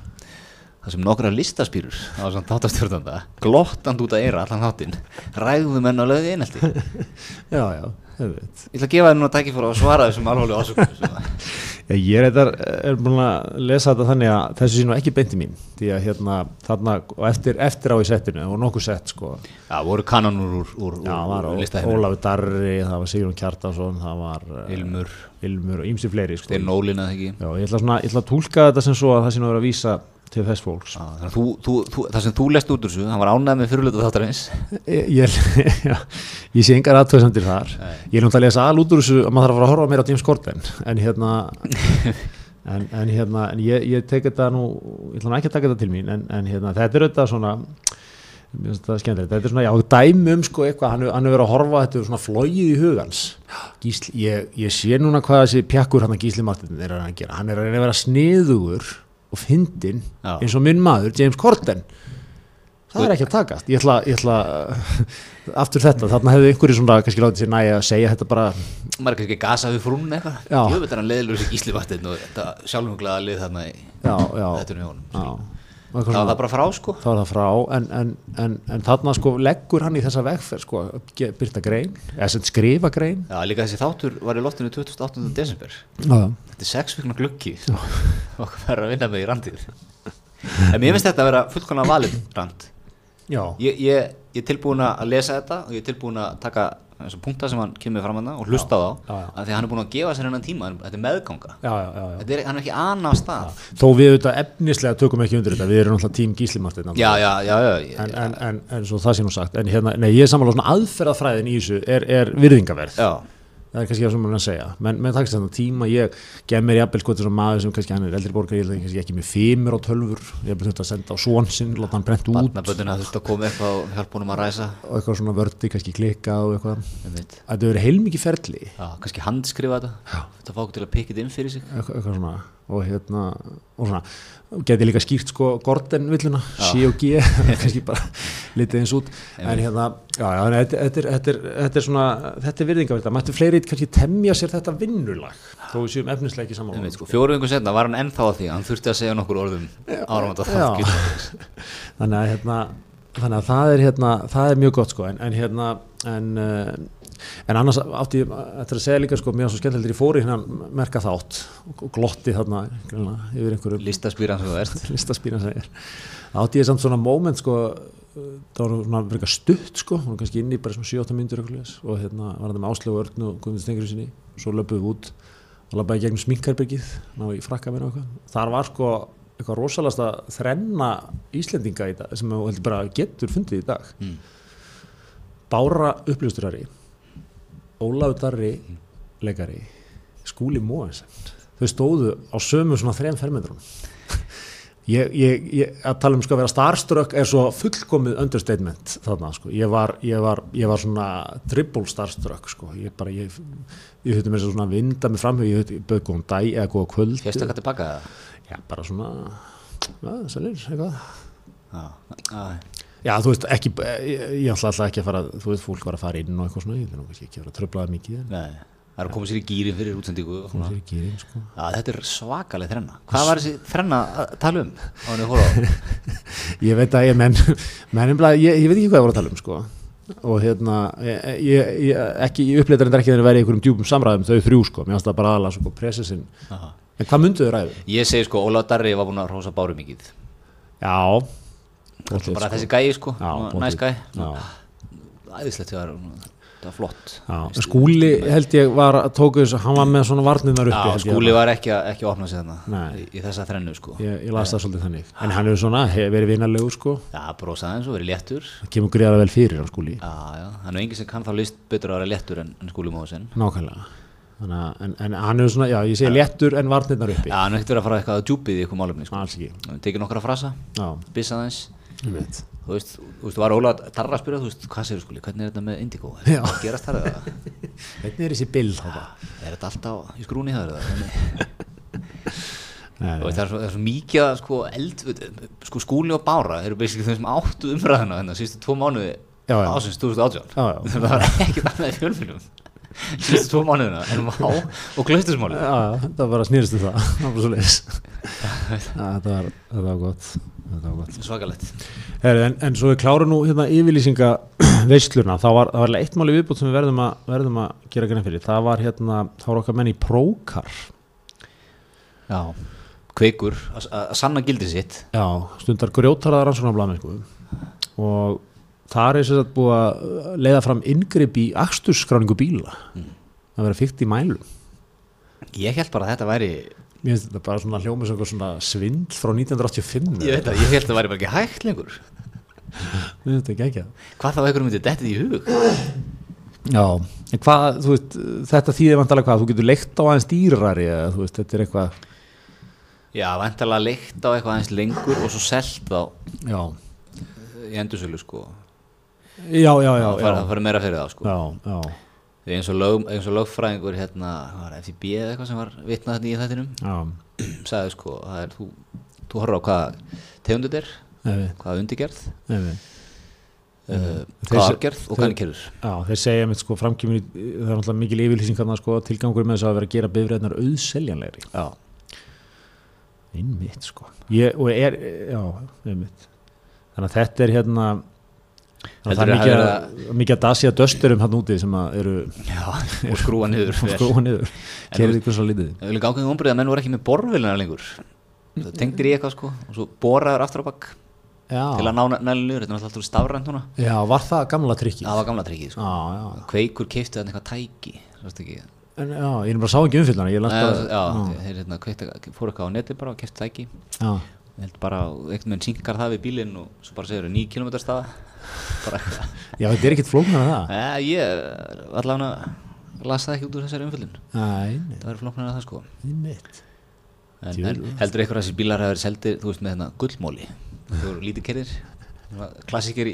það sem nokkra listaspýrur á svona þáttastjórnanda glottant út að eira allan þáttinn ræðum menn á löði einhelti já, já, ég ætla að gefa þér núna tækifóra að svara þessum alveg ásökum ég er, eitthvað, er búin að lesa þetta þannig að þessu sé nú ekki beinti mín því að hérna þarna og eftir, eftir á í settinu og nokkuð sett sko Já, voru kannanur úr, úr, Já, var úr Ó- listaheiminum. Ólafur Darri, það var Sigrun Kjartansson það var eh, Ilmur, Ilmur og ýmsi fleiri sko. þeir nólina það ekki Já, ég ætla, svona, ég ætla að tólka þetta sem svo að það sé nú að vera að vísa til þess fólks. Að þú, þú, þú, það sem þú lest út úr þessu hann var ánægð með fyrirlutu þáttarins. Ég, ég, ég sé engar aðtöðsendir þar. Nei. ég er náttúrulega að lesa al út úr þessu að maður þarf að fara að horfa meira á James Corden. En hérna en, en hérna, en ég, ég tek þetta nú ég ætla ekki að taka þetta til mín en, en hérna, þetta er auðvitað svona mér þetta skemmtilegt, þetta er svona, já, dæmi um sko eitthvað, hann, hann hefur verið að horfa þetta er svona flóið í hugans Gísli, ég, ég sé núna hvað þessi pjakkur hann að Gísli Martin er að gera, hann er að vera sniðugur og fyndin Já. eins og minn maður, James Corden. Það er ekki að takast. Ég ætla, ég ætla aftur þetta, þarna hefði einhverju svona kannski látið sér næja að segja þetta bara maður kannski gasaði frún eitthvað. Ég veit hann leðilur þessi gíslivattin og þetta sjálfumglaða lið þarna í þetta er honum Og eitthvað það bara frá sko. Þá er það frá en, en, en, en þarna sko leggur hann í þessa vegferð sko, byrta grein eða sem skrifa grein. Já, líka þessi þáttur var í loftinu 28. desember. Já, Þetta er sex vikna gluggi. Okkur verður að vinna með í randið? En mér finnst þetta að vera fullkona valið rand. Já, ég, ég, ég er tilbúin að lesa þetta og ég er tilbúin að taka þessum punkta sem hann kemur fram hann og hlusta á þá af því að hann er búin að gefa sér hennan tíma þetta er meðganga. Já, já, já, já. þetta er, hann er ekki annað stað. Þó við auðvitað efnislega tökum ekki undir þetta við erum náttúrulega tím gíslimartin en, en, en, en svo það sé nú sagt en hérna, nei, ég er sammála svona aðferðafræðin í þessu er, er virðingaverð já. Það er kannski það sem maður að segja. Menn, menn takist þetta tíma, ég gef mér jafnvel sko til svona maður sem kannski hann er eldri borgar ég er kannski ekki með fimur á tölfur ég hef þurft að senda á svon sinn, láta hann brent út. Barnaböndina þurfti að koma eitthvað og hjálpa honum að ræsa. Og eitthvað svona vördi, kannski klikka og eitthvað. Þetta verður heilmikið ferli. Já, kannski handskrifa þetta. Þetta fá okkur til að pikka þetta inn fyrir sig. Eitthvað, eitthvað svona. Og hérna og svona, geti líka skýrt sko Gordon villuna, C og G kannski bara litið eins út. En hérna, já, já, þetta, þetta, er, þetta, þetta svona, þetta er virðingavilt það mættu fleiri kannski temja sér þetta vinnulag þó við séum efnislega ekki saman Einmitt, sko, fjóru vingur setna var hann ennþá að því hann þurfti að segja nokkur orðum áramönda þannig að hérna þannig að það er hérna, það er mjög gott sko. En, en hérna en, uh, en annars átti ég eftir að segja líka sko mér var svo skemmtilegt ég fór í hérna merka þátt og glotti þarna greinlega, yfir einhverju listaspýran sem listaspýra segir átti ég samt svona moment sko það var svona verið stutt sko hún var kannski inn í bara svona 7-8 myndur og hérna var þetta með Áslegu Örn og Guðmund Stengur sinni svo löpuðum við út og labbaði í gegnum sminkarbyrgið ná í frakka mér og eitthvað. Þar var sko eitthvað rosalasta þrenna Íslendinga í dag sem þú heldur bara getur fundið í dag. Mm. Bára upplýsturari Ólafur Darri leikari Skúli Móensen þau stóðu á sömu svona þrem fermetrum. Ég, ég, ég, að tala um sko að vera starstruck er svo fullkomið understatement þarna sko, ég var, ég var, ég var svona triple starstruck sko, ég bara, ég, höfði mér svona að vinda mig framhug, ég höfði bauð góðan dag eða góða kvöld, Fyrstu eitthvað tilbaka það? já bara svona já, sælir, eitthvað. Já, já, Já, þú veist, ekki, ég, ég ætla alltaf ekki að fara, þú veist, fólk var að fara inn og eitthvað svona, ég vil nú ekki vera að tröflaða mikið, nei Það er að koma sér í gýrin fyrir það svona. er ekki inn, sko. Já, þetta er svakaleg þrenna. Hvað var þessi þrenna að tala um? Á henni hóra á? Ég veit að ég, menn, menn, ég, ég veit ekki hvað ég voru að tala um, sko, og hérna, ég, ég, ekki, ég uppleitar þetta ekki þegar ég væri í einhverjum djúpum samræðum, þau þrjú, sko, mér finnst það bara aðalega, sko, sko, Já, Það bara þessi gæi sko, Já, næs gæi. Æðislegt, það var, flott. Skúli held ég var að tóku þess að hann var með svona varnirnar uppi skúli var ekki að, ekki að opna sig þarna Nei. í, í þessa þrennu sko. Ég, ég las það svolítið þannig. En hann hefur svona, verið vinarlegur sko. Já, brosaði eins og verið léttur. Kemur greiðara vel fyrir hann skúli. Já, já, hann er engin sem kann þá list betur að vera léttur en, en skúli móðusinn nákvæmlega. Þannig að, en, en hann er svona, já, ég segi léttur en varnirnar uppi. Já, hann er ekkert verið að fara eitthvað að djúpið í eitthvað málefni sko. Alls ekki. Hann tekið nokkra frasa, Já, Þú veist, þú veist, var Óla Tarra að spyrja, þú veist, hvað segir skuli, hvernig er þetta með Indigo? Hvað gerast þar eða? Hvernig er þessi bild þá? Er þetta alltaf í skrúni þar eða? Það er svo, það svo mikið sko sko skúli og bára þeir eru basically þeim sem áttu umræðina þennan síðustu tvo mánuði ásins 2018 Já, já. það var ekkert annað í fjölmjölum síðustu tvo mánuðina en vá og þetta var bara snýrist um það, það. Þetta var, var gott, gott. svakalegt. Heri, en, en svo við klárum nú hérna yfirlýsinga veisluna, þá var, það var eitt máli viðbútt sem við verðum að, verðum að gera grein fyrir, það var hérna, þá var okkar menn í prókar, já, kveikur að sanna gildi sitt. Já, stundar grjótaraðar rannsóknarblæmi, sko, og þar er sér að búið að leiða fram inngrip í akstursskráningu bíla, það verið fyrkt í mælum. ég held bara að þetta væri Mér finnst þetta bara svona hljóma sem svona svindl frá 1985. ég veit að ég held að þetta væri bara ekki hægt lengur. Mér finnst þetta ekki ekki að. hvað þá einhverjum myndi dettið í hug? Já, en hvað, veist, þetta þýðir vantalega hvað, þú getur leikt á aðeins dýrari eða þú veist, þetta er eitthvað, já, vantarlega leikt á eitthvað aðeins lengur og svo selt á já, í endursölu sko já, já, já, það fara- meira fyrir það sko. Já, já, Því eins og, lög, eins og lögfræðingur hérna, FTB eða eitthvað sem var vitnað þetta í þettinum sagði sko, er, þú, þú horfður á hvað tegundur er, hvað undirgerð nefnir, uh, Þeir hvað afgerð og hvað er kerður já, þeir segja mitt sko framkýmur, það er náttúrulega mikil yfirlýsing þarna sko, tilgangur með þess að vera að gera bifræðnar auðseljanlegri. Já, Einmitt sko, ég, er, já, einmitt, þannig að þetta er hérna, það er mikið að að, að dasja dösturum hann úti sem eru og skrúa niður kerið ykkur svo lítið. Það vil gáðum umbrið að menn voru ekki með borvilina lengur. Það tengdir í eitthvað sko og svo boraður aftur á bakk til að ná nælu niður, þetta er náttúrulega alltaf stafrænt núna. Já, var það gamla trikkið? það var gamla tryggið sko. Já, já, kveikur keifti þannig eitthvað tæki en, já, ég er bara sá ekki umfyllana, já, þeir hérna fóru eitthvað á neti bara og keifti tæki. Ég held bara, einhvern veginn synkar það við bílinn og svo bara segir þau 9 km staða já, þetta er ekkit flóknar að það. Nei, ég allavega las það ekki út úr þessari nei, það verður flóknar að það sko. En, en heldur ykkur að þessi bílar hafa verið seldir þú veist með hérna gullmóli þau voru lítið kerðir klassíker í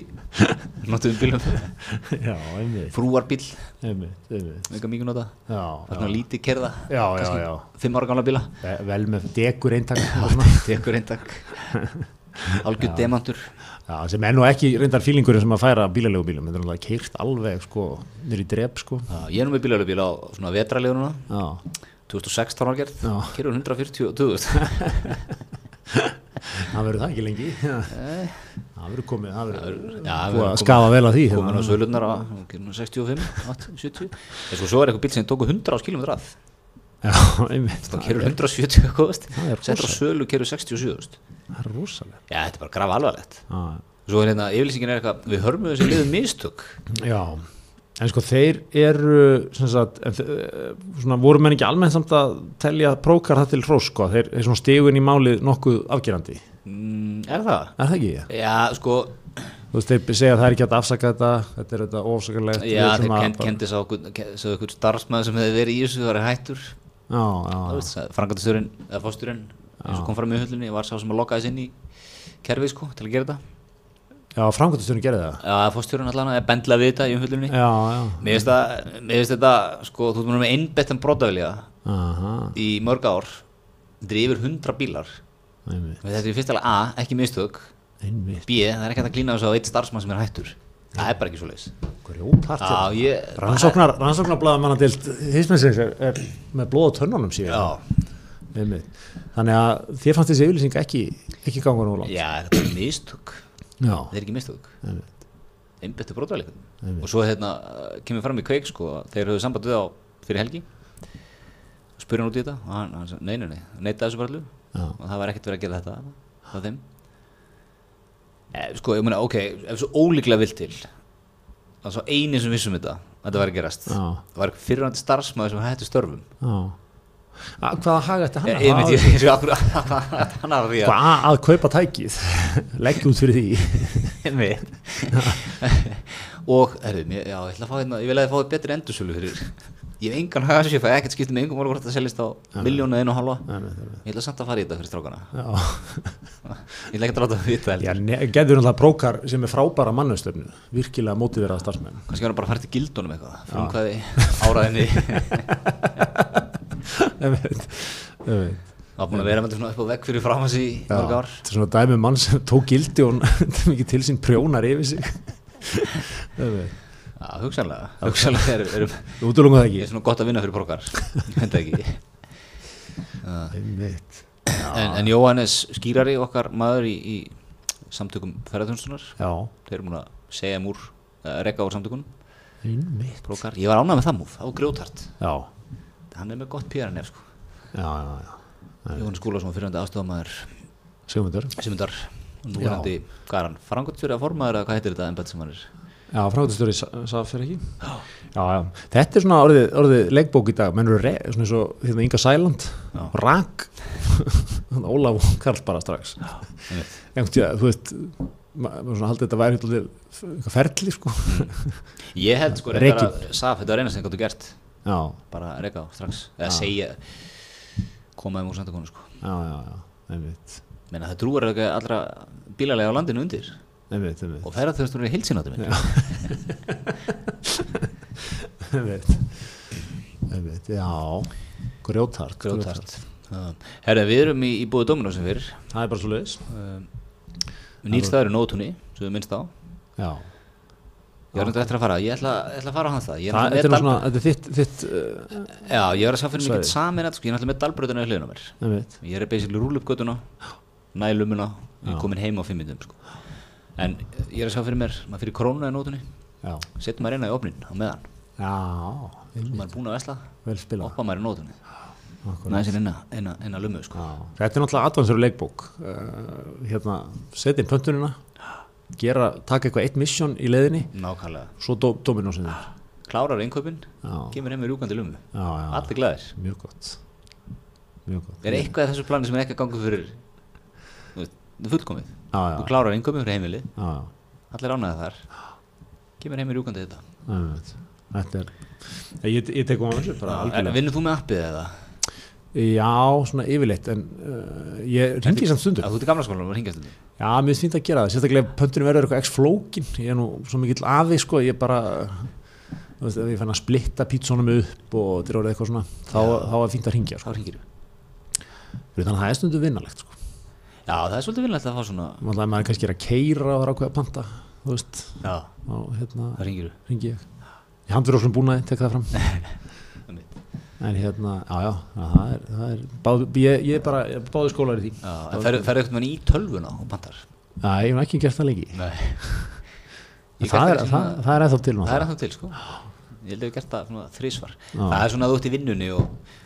notuðum bílum. Já, einmitt, frúarbíl, einmitt, einmitt. mega mikið nota er já, lítið kerða já, já. 5 ára gamla bíla. Ve- Vel með degur eintak. tekur eintak algjör demantur Já, sem er nú ekki reyndar fílingurinn sem að færa bílalegu bílum, þetta er náttúrulega keirt alveg, sko, nýr í drep, sko. Já, ég er nú með bílalöfbíl á svona vetralegu núna Já, 2016 ára gerð, Já. kerur 140 það verður það ekki lengi. Það verður komið, það verður að skafa vel að því. komin á hérna. sölunar á kerur nú 65, 80, 70 en svo, svo er eitthvað bíl sem tóku 100 á skilum að Já, einmitt. það kerur 170 eitthvað settur á sölu kerur 67 veist. Það er rosalega. já, þetta er bara graf alvarlegt Já, svo er hérna, yfirlýsingin er eitthvað við hörmum þessi liðum mistök. Já, en sko þeir eru sagt, en, þe- svona, voru menn ekki almennt samt að telja prókar það til hrós sko, þeir, þeir svona stigun í málið nokkuð afgerandi, mm, er það? er það ekki? já, sko, Þú veist, þeir segja að það er ekki hægt að afsaka þetta, þetta er þetta ofsakarlegt já, þeir kend, kendi svo ykkur starfsmæður sem hefði verið í þessu það er hættur. Já, já, frangatastjórin eða fósturinn eins og kom fram í hullunni var sá sem að lokkaði inn í kerfið sko til að gera þetta. Já, framkvæmtasturinn gerði það. Já, fórstjórun allan að bendla við þetta í umfyllunni Já, já, Mér finnst það- mér finnst þetta, sko, þú múin með einbettan brotavilja aha, í mörg ár Þetta er yfir 100 bílar. Einmitt, Þetta er fyrst alveg A, ekki mistök. Einmitt, B, það er ekki hægt að glína þessu á eitt starfsmann sem er hættur. Það er bara ekki svo leis grjóthart Já, hérna. rannsóknarblaða manna til hismessins er, er með blóð á tönnunum síðan Já, einmitt, þannig að þér fannst þessi yfirlýsing ekki, ekki ganga nú langt. Já, þetta er mistök. Það er ekki mistök. Brotavilja Einmitt. Og svo hérna, kemur fram í kveik, sko Þeir höfðu samband við á fyrir helgi. Spurði hann út í þetta og hann, hann sagði, nei, nei, nei, neitaði þessu bara og það var ekkert verið að gera þetta það þeim. Eh, sko, ég meina, ok, ef svo ólíklega vill til það er svo eini sem vissum þetta að þetta var að gerast. Já, það var fyrirvændi starfsmæður sem hætti störfum. Já Hvaða haga þetta hann ég, að ég veit, hafa? ég, ég sé akkur hann að því að að kaupa tækið? Leggja út fyrir því. Og, erðu, mér, já, ég ætla að fá hérna ég vil að þið fáið betri endursölu fyrir ég hef engan haga þessu, ég fæ ekkert skiptum með engum hvort það seljist á miljónu einu og halva ég ætla samt að fara í þetta fyrir strákana. Ég ekki að ráta að vita getur náttúrulega prókar sem er frábæra mannustöfnu virkilega mótiveraða starfsmenn. Kannski hann bara að fara til gildunum eitthvað áraðinni Ég veit, ég veit. það var búin að vera með þetta svona upp á vegg fyrir fram hans í mörg ár. þetta er svona dæmi um mann sem tók gildi og hann mikið til sín prjónar yfir sig. Ég veit. Já, hugsanlega, hugsanlega er, er, það er svona gott að vinna fyrir prókar þetta ekki. En, en Jóhannes skýrari okkar maður í, í samtökum ferðarþjónstunar Já, þeir eru múin að segja múr uh, rekka úr samtökunum, ég var ánægð með það múf, það var grjótart Já, hann er með gott PR-nef sko. já, já, já. Jóhannes Skúlason fyrirhandi aðstofamæður Sigmundur Simundar nú er hann hvað er hann, frangotstjóri að formaður eða hvað heitir þetta embætt sem hann er? Já, frákvæmstöri sað fyrir ekki. Já. já, þetta er svona orðið, orðið leikbók í dag, menn eru re, svona eins og hérna Inga Sæland, Já. rak Ólaf Karl bara strax. Einhvern tíða, þú veist maður svona haldið þetta væri ferli sko. Ég held sko reyndar að Saf, þetta var eina sem gáttu gert. já, bara að reyka á strax. Eða segja koma um úr samtökunum sko. Já, já, já, einmitt. Menna það drúar ekki allra bílalega á landinu undir. Einmitt, einmitt. Og ferðarþjóðstur er heilsináttu minn einmitt, einmitt, já. Grjótart, grjótart herra við erum í, í búið Dominó sem fyrir það er bara svo leiðis um, nýrstæður í nótunni sem við minnst á. Já, ég var reyndar eftir að fara, ég ætla, ætla að fara á hans það er náttúrulega þetta er svona þetta er þitt, þitt uh, já, ég var að sá fyrir Svæði. mikið samin sko, ég er náttúrulega með dalbröðuna í hliðina á mér. Ég er basically rúl upp göttuna nælumuna, ég er komin heim á fimm minnum sko. en ég er að sjá fyrir mér maður fyrir krónuna í nótunni. Setjum maður eina í opnin á meðan. Já maður er búinn að vesla. Oppa maður í nótunni. Eina lummu sko. Já, þetta er náttúrulega advansur leikbók. Uh, hérna, setja inn pöntunina gera, taka eitthvað eitt mission í leiðinni. Nákvæmlega. Svo dó, dominósin þér. klárar innkaupin, já, kemur heim með já, já, allir glæðir mjög gott. Mjög gott. Er eitthvað í þessu plani sem er ekki að ganga fyrir það fullkomið? Já, já, þú klárar innkaupin fyrir heimilið, já, já, allir ánægða þar. Kemur heim með rjúkandi þetta þetta er ég, ég tek á þessu vinnur þú með appið eða? Já, svona yfirleitt en uh, ég ringi samt stundum. Að Þú ert í gamla skólanum og ringast þetta já, mér finnst fínt að gera það, sérstaklega pöntunum verður eitthvað x flókin, ég er nú svo mikill afi sko, ég bara þú veist, ef ég fann að splitta pítsónum upp og þetta er eitthvað svona, þá, þá er fínt að ringja sko. Þá ringir Fyrir þannig að það er stundu vinnalegt sko. Já, það er svolítið vinnlegt að fá svona Maður maður er kannski er að keira og það er ákveða að panta En hérna, já já, það er, það er báð, ég, ég er bara báði skólar í því. Já, en ferðu fer eitthvað í tölvuna og pantar? Já, ég hef ekki gert það lengi. Það er, það, það er ennþá til það er ennþá til sko. Ég held að ég hef gert það þrísvar. Það er svona að þú ert í vinnunni og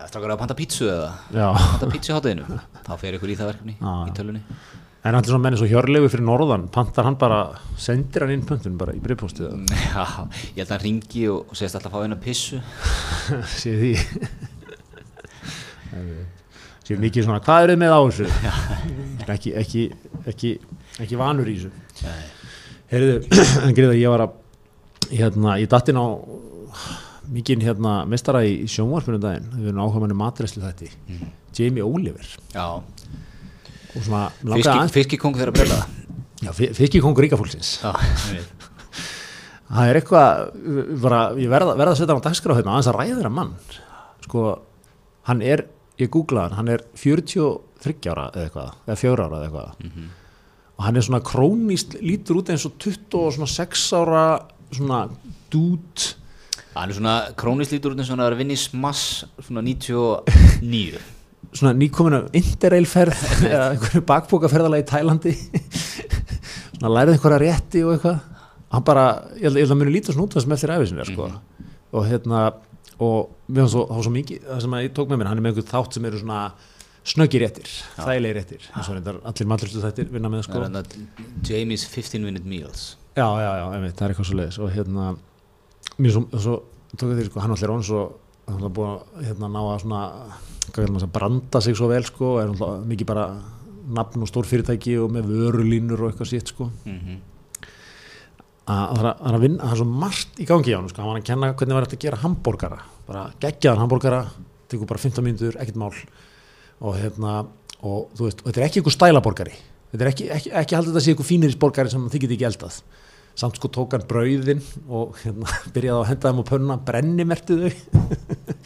Það er strákar að panta pítsu eða Panta pítsu í hátæðinu Þá fer ykkur í það verkefni í tölvunni en allir svona menni svo hjörlegu fyrir norðan Pantar hann bara, sendir hann inn pöntun bara í breyfpóstið Já, ég held að hann ringi og, segist alltaf að fá eina pissu. Sér því. Sér mikið svona, hvað er þið með á þessu? ekki, ekki, ekki, ekki vanur í þessu. Heyrðu, en greiða, ég var að hérna, ég datt inn á mikið hérna mestara í sjónvarpunum daginn, við erum áhuga manni matreslu þetta Mhm. Jamie Oliver. Já, og svona aðeins. fiskikong þeirra brella Já, fiskikongur ríkafólksins það er eitthvað, bara, ég verða, verða að setja hann á dagskrá hérna, aðeins að ræða þeirra mann. Sko, hann er ég googlaði hann, hann er 43 ára eða eitthvað, eða 4 ára eða eitthvað. Mhm. og hann er svona krónist lítur út eins og 26 ára svona dút. Hann er svona krónist lítur út eins og hann er að vinna í smass svona 99 svona nýkomin af interrailferð eða einhverju bakbókaferðalagi í Tælandi. Svona lærið einhverja rétti og eitthvað. Hann bara, ég held, ég held að muni lítið svona út það sem eftir æfið sinni sko. og hérna og mér finnst svo, það svo mikið það sem ég tók með mér, hann er með einhver þátt sem eru svona snöggir réttir, þægilegir réttir eins og reyndar allir matlustu þættir vinna með sko. Er Jamie's 15 minute meals. Já, já, já, einmitt, það er eitthvað svo leiðis og hérna mér svo, svo tók ég því, sko, hann allir án svo hann er búin að hérna, ná að svona að branda sig svo vel sko, er mikið bara nafn og stór fyrirtæki og með vörulínur og eitthvað sitt sko. mm að það er að- það að vinna, það er svo margt í gangi á hann sko. hann var að kenna hvernig var þetta að gera hambúrgara. Bara geggjaðan hambúrgara tekur bara 15 mínútur, ekkert mál. Og hérna, og veist og þetta er ekki einhver stælaborgari. Þetta er ekki, ekki, ekki haldið þetta sé einhver fínirisborgari sem þið getið ekki eldað. Samt sko tók hann brauðin og hérna, byrjaði að henda þeim á pönna brennimertu þau.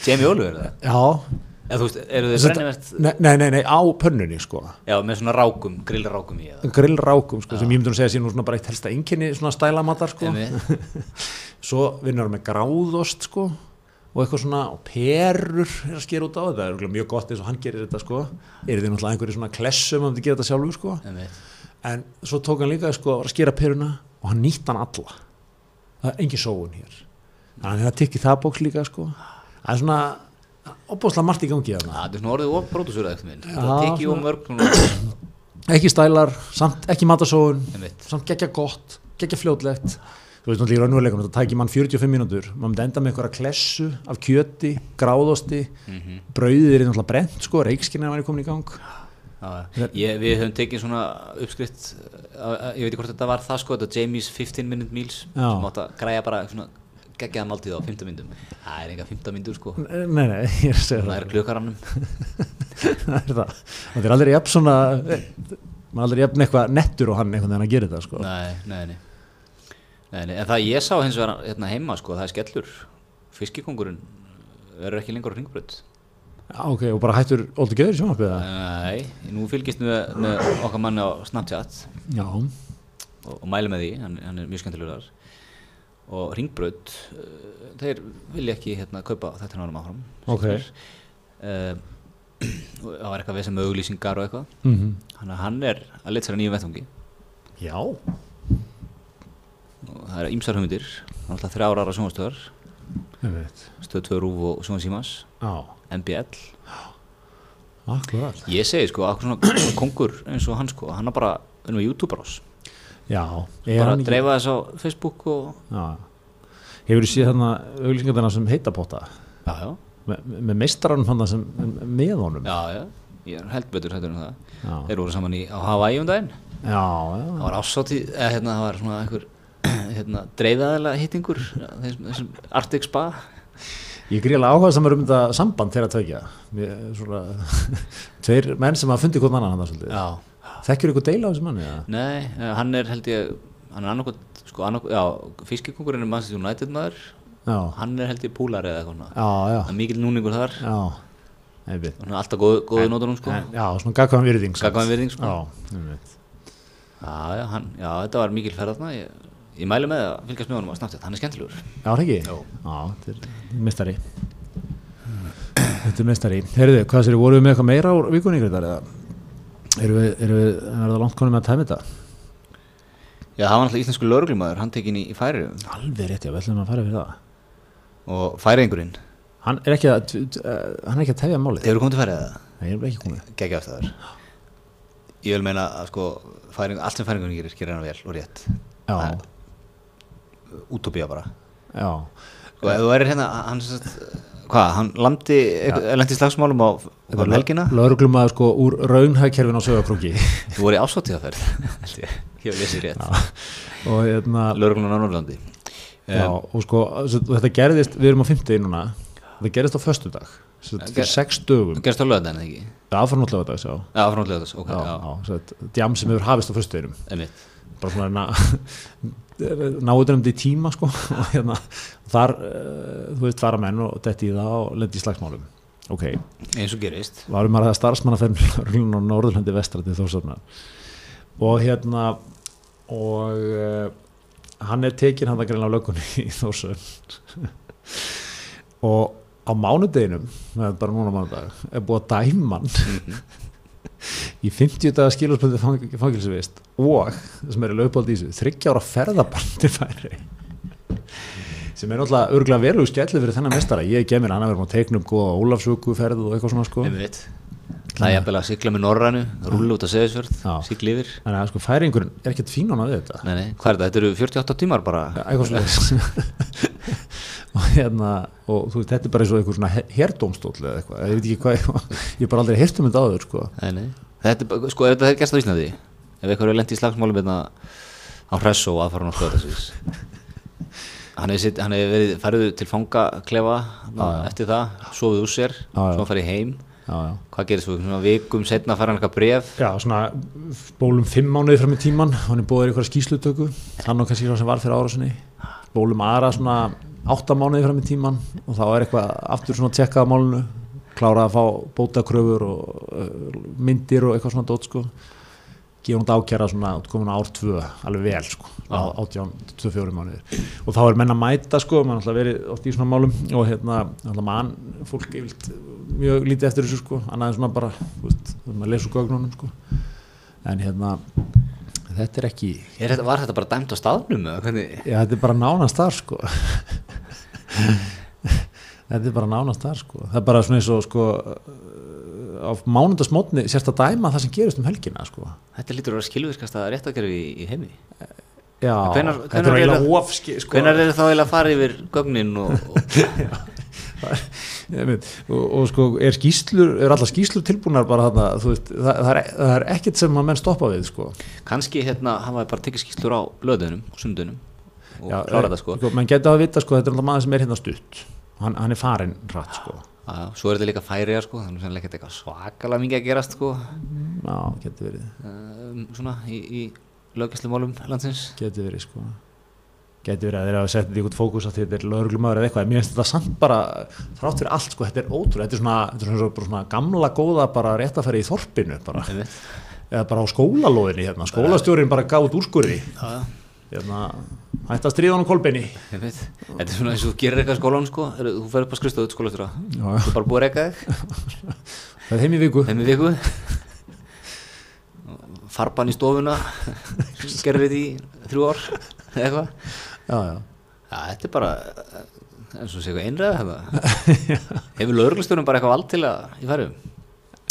Jamie Oliver það já, eða veist, eru þið brennivert nei, nei, nei, á pönnunni sko. Já, með svona rákum, grillrákum í eða? Grillrákum sko, sem ég myndi að segja sé nú svona bara eitt helsta einkenni svona stælamatar sko. Svo vinnur hann með gráðost sko og eitthvað svona og perur er að skera út á. Þetta það er mjög gott eins og hann gerir þetta sko. Er þið náttúrulega einhverju svona klessum að þið gera þetta sjálfur sko? Einmitt. en svo tók hann líka sko að skera peruna og hann nýtt hann alla. Það er engin sóun hér. Þannig að hann að tikka í það bóks líka sko. Það er svona opbóðslega margt í gangi þarna. Það er svona orðið minn. Já, það tekið svona- mörg ekki stælar, samt ekki matasóun samt geggja gott, geggja fljótlegt. Þú veist náttúrulega í raunveruleikum þetta tækir mann 45 mínútur, maður myndi enda með einhverja klessu af kjöti, gráðosti. Mhm. brauðið er náttúrulega brent sko, reikskinn er væri komin í gang. Já, ég, við höfum tekið svona uppskrift uh, ég veit ekki hvort þetta var það sko þetta Jamie's 15 minute meals. Sem átt að græja bara svona geggjaða máltíð á 15 myndum. Það er enga 15 myndur sko. Nei, nei, það það er klukkarannum það er það, það er aldrei jafn svona maður er aldrei jafn eitthvað nettur og hann einhvern veginn að gera þetta sko. nei, nei, nei. nei, nei en það ég sá hins vegar hérna heima sko það er skellur. Fiskikongurinn verður ekki lengur á ringbrödd Já, ok, og bara hættur Oldur Geður í sjónvarpið það? nei, nú fylgist við með okkar manni á Snapchat. Já, og, og mæli með því, hann, hann er mjög skemmtilegur þar og ringbrödd uh, þeir vilja ekki hérna kaupa þetta nárum áfram Ok. uh, og það var eitthvað við sem auglýsingar og eitthvað. Mm þannig að hann er að leta sér að nýjum vettvangi. Já. og það er ímsar hugmyndir. Alltaf þrjára ára sjónastöðar ég veit stöð 2 rúf og sjónasímas MBL akkurat. Ég segi sko, akkur svona kongur eins og hann sko, hann er bara við erum með YouTube brás, Já, bara að dreifa þess á Facebook og Hefur þú séð þarna auglýsingarna sem heita potta? Já, já, Me, með meistaranum hann sem með honum? Já, já. Ég er held betur hættur en það. Já, þeir voru saman í, á Hawaii um daginn. Já, já. það var ásátti, eða hérna það var svona einhver hérna, dreifaðalega hittingur þessum, þessum Arctic Spa. Ég gríðlega áhuga samar um þetta samband þeirra tvekja Mér, svona, Tveir menn sem hafa fundið hvort annan hann svolítið. Já, Þekkjur ykkur deila á þessu manni? Ja? nei, eh, hann er held ég hann er annarkot, sko annarkot, fiskikongurinn er Manchester United maður. Já, hann er held ég púlar eða eitthvað mikil núningur þar. Hann alltaf góð, góðu nótunum sko. En, Já, svona gagkvæðan virðing. Gagnkvæm virðing, sko. Já, hann, já, þetta var mikil ferð þarna. Ég, ég mæli með að fylgjast með honum á Snapchat. Hann er skemmtilegur. Já, það ekki? Já, þetta er mistari Þetta er mistari Herðu, hvað sér, voru við með eitthvað meira á vikunni ykkur þar eða? Erum við, erum við, er það langt konum með að tæmi þetta? já, það var náttúrulega íslensku lauruglumæður hann tekin í, í færi. Alveg rétt, já, við ætlum að fara fyrir það. Og færiðingurinn Hann er ekki að, uh, hann er ekki að tefja málið. Hefur komið til færið það? Nei, ég er ekki komið. Geggja afstæður ég vil meina að sko færing, allt sem færingunni gerir, gerir hann vel og rétt. Já, Það útópía bara. Já, sko ef þú erir hérna, sagt hvað, hann landi, lendi slagsmálum á helgina, Lauruglum að sko úr raunhægkerfin á sögakróki þú voru í ásáttíðaferð held ég, ég hef lesið rétt. Og hérna lauruglunar á Norrlandi Já, og sko, þetta gerðist, við erum á 50 núna, þetta gerðist á þetta Ger- er sex dögum, gerst á löðan ekki? það þetta, sjá, já, frá löðan, ok, djam sem hefur hafist á föstudeginum, emitt bara svona ná, náður um tíma, sko, og hérna, þar, uh, þú veist, fara menn og detti í það og lendi í slagsmálum, ok, eins og gerist. Varum að starfsmannaferðin á Norðurlandi vestra til Þórsafnar og hérna og uh, hann er tekin hann að greina á lögunni í Þórsafn og á mánudeginum það bara núna mánudag er búið að dæma hann í 50 daga skilurspöndi fangilsivist og sem er í lögbóld í þessu þryggja ára ferðabandi færi sem er náttúrulega örgulega veruleg skellið fyrir þennan mestara ég gef mér hann að vera að teikna upp góða Ólafsvöku ferð og eitthvað svona sko. Það er jafnvel að sigla með Norrænu rúla út að segðisverð, Já. sigla yfir. Þannig að sko færingurinn er ekkert fínuna við þetta. Nei, nei, hvað er þetta, þetta eru 48 tímar bara. Eitthvað svona og hérna og þú veist, þetta er bara eins og eitthvað svona herdómstóll eða eitthvað, ég veit ekki hvað ég hef bara aldrei heyrt um þetta áður sko. Nei, nei. Þetta, er bara- sko, ef þetta er gerst á Íslandi ef eitthvað er lent í slagsmálum hérna á á hress og aðfara hann hefur hann hef verið færðu til fangaklefa eftir það, sofið úr sér Já, já. svo farið heim. Já, já. hvað gerist þú, svona vikum setna fara hann eitthvað bref Já, svona bólum fimm mánuði fram í tíman hann er búið eitthvað skýslutöku hann og kannski sem var fyrir árásinni. Bólum aðra svona átta mánuði fram í tíman og þá er eitthvað aftur svona tjekkað á málinu klárað að fá bótakröfur og uh, myndir og eitthvað svona dót sko. Gefa hún ákjara svona komin ár tvö alveg vel sko, á átján, tvö fjóri mánuðir. Og þá er menn að mæta sko mann alltaf verið oft í svona málum og hérna alltaf mann, fólk yfirlt mjög lítið eftir þessu sko, annað en svona bara veist, maður lesa úr gögnunum sko. En hérna þetta er ekki, er þetta, var þetta bara dæmt á staðnum já þetta er bara nánast þar sko. Þetta er bara nánast þar sko. Það er bara svona eins og sko á mánundasmótni sérst að dæma það sem gerist um helgina sko. Þetta lítur að vera skilvirkasta réttakerfi í, í heimi. Já, Hvenær- þetta hvenær er eiginlega ofski sko. hvenær er það þá eiginlega að fara yfir gögnin og, og og, og sko er skýslur er allar skýslur tilbúnar bara þarna veist, það, það, er, það er ekkert sem að menn stoppa við sko. Kannski hérna hafa bara tekið skýslur á löðunum og sundunum og Já, klára eh, þetta sko. sko, menn geta að vita sko, þetta er alltaf maður sem er hérna stutt. Hann, hann er farin rætt sko. Já, svo er þetta líka færiða sko þannig að ekkert eitthvað svakalega mikið að gerast sko. Já, getur verið. Um, svona í, í löggjastlumálum landsins. Getur verið sko getur verið að þeir hafa sett þetta í einhvern fókus að þetta er lögreglumæður eða eitthvað, mér finnst þetta samt bara þrátt fyrir allt sko, þetta er ótrúlega þetta er svona, þetta er svona, svona, svona gamla góða bara rétt að fara í þorpinu bara, eða bara á skólalóðinni hérna, skólastjórin bara út úrskurði. Hérna, hætti að stríða hann ég veit Þetta er svona eins og þú gerir eitthvað skólan sko. Þú fer upp á skrifstofu skólastjóra. Já. þú er bara búið að er heim í viku já, já. Já, þetta er bara eh, eins og sé eitthvað einræða þetta hefur lögreglustjórum bara eitthvað vald til að í færum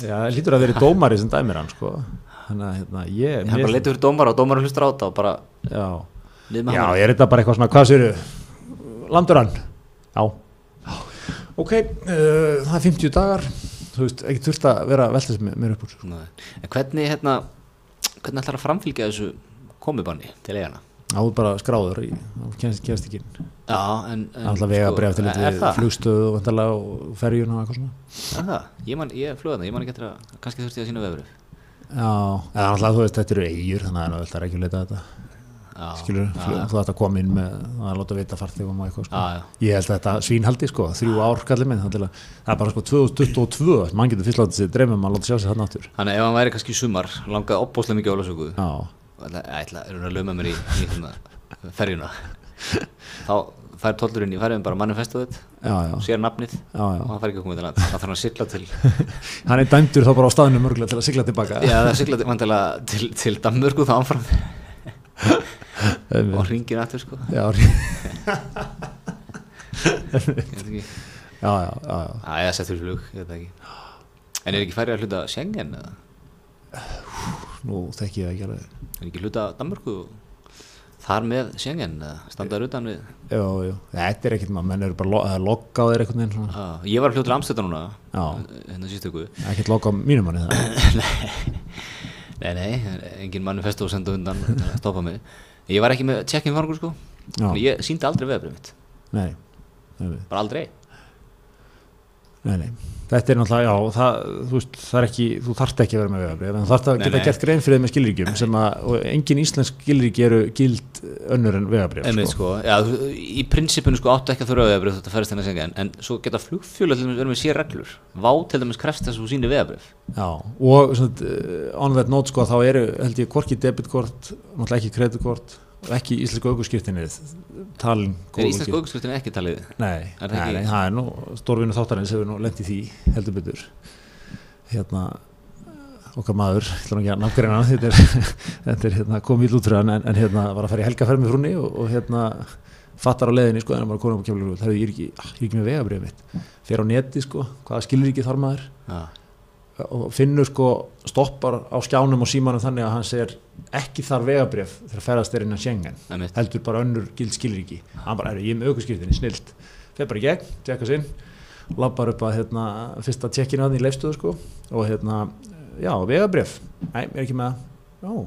já, lítur að vera dómari sem dæmir hann sko. Þannig að hérna, ég hann bara letur fyrir dómara og dómara hlustar á þetta og bara já, já, ég er þetta bara eitthvað svona hvað séru, landur hann? Já. Ok, uh, það er 50 dagar. Þú veist, ekki þurft að vera að velta sem mér upp úr en hvernig hérna hvernig ætlar að framfylgja þessu komibanni til eigana áður bara skráður í, þá kennst, kennst ekki inn já, en, en alltaf vega breyf til er við það? flugstöðu og, og ferjun og eitthvað svona Er það? Ég, man, ég flöða það, ég man ekki eftir að kannski þurfti ég að sína já, eða alltaf þú veist, þetta eru eigur þannig að það er ekki að leita þetta Já, skilur, já, flug, þú ætti að koma inn með að láta vita farþegum og eitthvað sko. Já, já. ég held að þetta svínhaldi sko, þrjú ár kallið minn, það er bara sko 2022, mann getur fyrst látið sér dreymum að láta sjá sér hann áttur Þannig ef hann væri kannski sumar langaði opbóðslega mikið ætla, er að lauma mér í, í hérna, ferjuna? Þá fær tollurinn í ferjum bara manifestuð já, já, sér nafnið já, já. og hann fær ekki að koma til land. Þá þarf hann að sigla til hann er dæmdur þá bara á staðinu mörgulega til að sigla tilbaka. Já, það sigla til, til, til Danmörku þá áfram. Og hringin aftur sko. Já, Ég já, já, já, já. Eða settur flug, ég En er ekki færið að hluta Schengen eða? Nú þekki ég það ekki alveg. Er ekki hluta Danmörku þar með Schengen standaður utan við? Já, já, þetta er ekkert maður, menn eru bara er logga á þeir einhvern veginn svona. Já, ég var að hluta Amstæta núna hérna síðstöku ekkert logga á mínum manni það Nei, nei, engin manifesto að senda undan að stoppa mig. Ég var ekki með check-in farngur sko. Já. Ég síndi aldrei veðbrið mitt. Nei, nei, Bara aldrei nei, nei. þetta er náttúrulega, já, það, þú veist, það er ekki þú þarft ekki að vera með vegabrið en þú þarft að Nei, geta nei. gert grein fyrir þeim með skilríkjum sem að, og engin íslensk skilríki eru gild önnur en vegabrið Einmitt, sko. Já, þú- í prinsipinu sko áttu ekki að þurfa veðabrif þetta færist hennar Schengen En svo geta flugfjölu til dæmis verið með sér reglur Vá til dæmis krefst þess að þú síni veðabrif Já, og svona, uh, on that note sko, þá eru, held ég, hvorki debitkort náttúrulega ekki kreditkort ekki íslensku aukurskiptinni talin Er góð íslensk og gild. auðvitað ekki talið? Nei, Er það ekki- nei, það er nú stórvinu þáttarins hefur nú lent í því heldur betur. Hérna okkar maður, að hann, þetta er, þetta er hérna, komið út en, en hérna var að fara í helgaferð með frunni og, og hérna fattar á leiðinni sko, en bara konum á kemur það er er ekki, er ekki með vegabrið mitt. Fer á neti sko, hvaða skilur ekki þar maður? Já, og finnur sko stoppar á skjánum og símanum þannig að hann segir ekki þar vegabrif þegar ferðast er innan einmitt. Heldur bara önnur gild skilríki hann bara, er ég er með aukurskiptinni, snilt. Fer bara í gegn, tjekka sinn lappar upp að hérna, fyrsta tjekkinu að því leifstöðu sko. Og hérna, já, vegabrif nei, er ekki með já,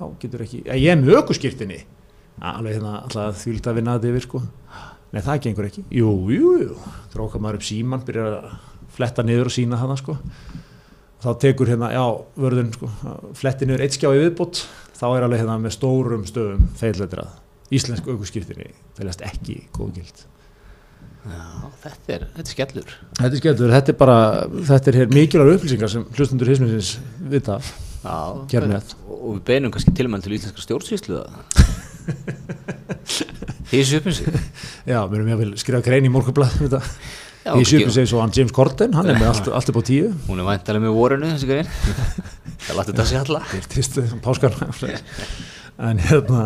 þá getur ekki, ég er með ökuskirtinni alveg hérna alltaf þvíld að vinna þetta yfir sko. Nei það gengur ekki, jú, jú, jú. Þróka maður upp síman, byrjar að fletta niður og sína hana sko. Þá tekur hérna, já, vörðun sko, fletti niður eitt skjá í viðbútt þá er alveg hérna með stórum stöðum feilletrað, íslensk aukurskiptinni teljast ekki góð gild. Já, þetta er, þetta er skellur. Þetta er skemmtur, þetta er bara þetta er hér mikilvægur upplýsingar sem hlustundur hisminsins vita Já, og, við beinum kannski tilmæl til íslenska stjórnsýslu Því söpum sig já, við erum jáfnvel skrifa grein í morgunblad um þetta, í sjöfum segir svo hann James Corden, hann er með allt, allt upp á tíu. Hún er væntalega með vorinu þessi grein. Það láttu þetta sig alla. Páskan en hérna,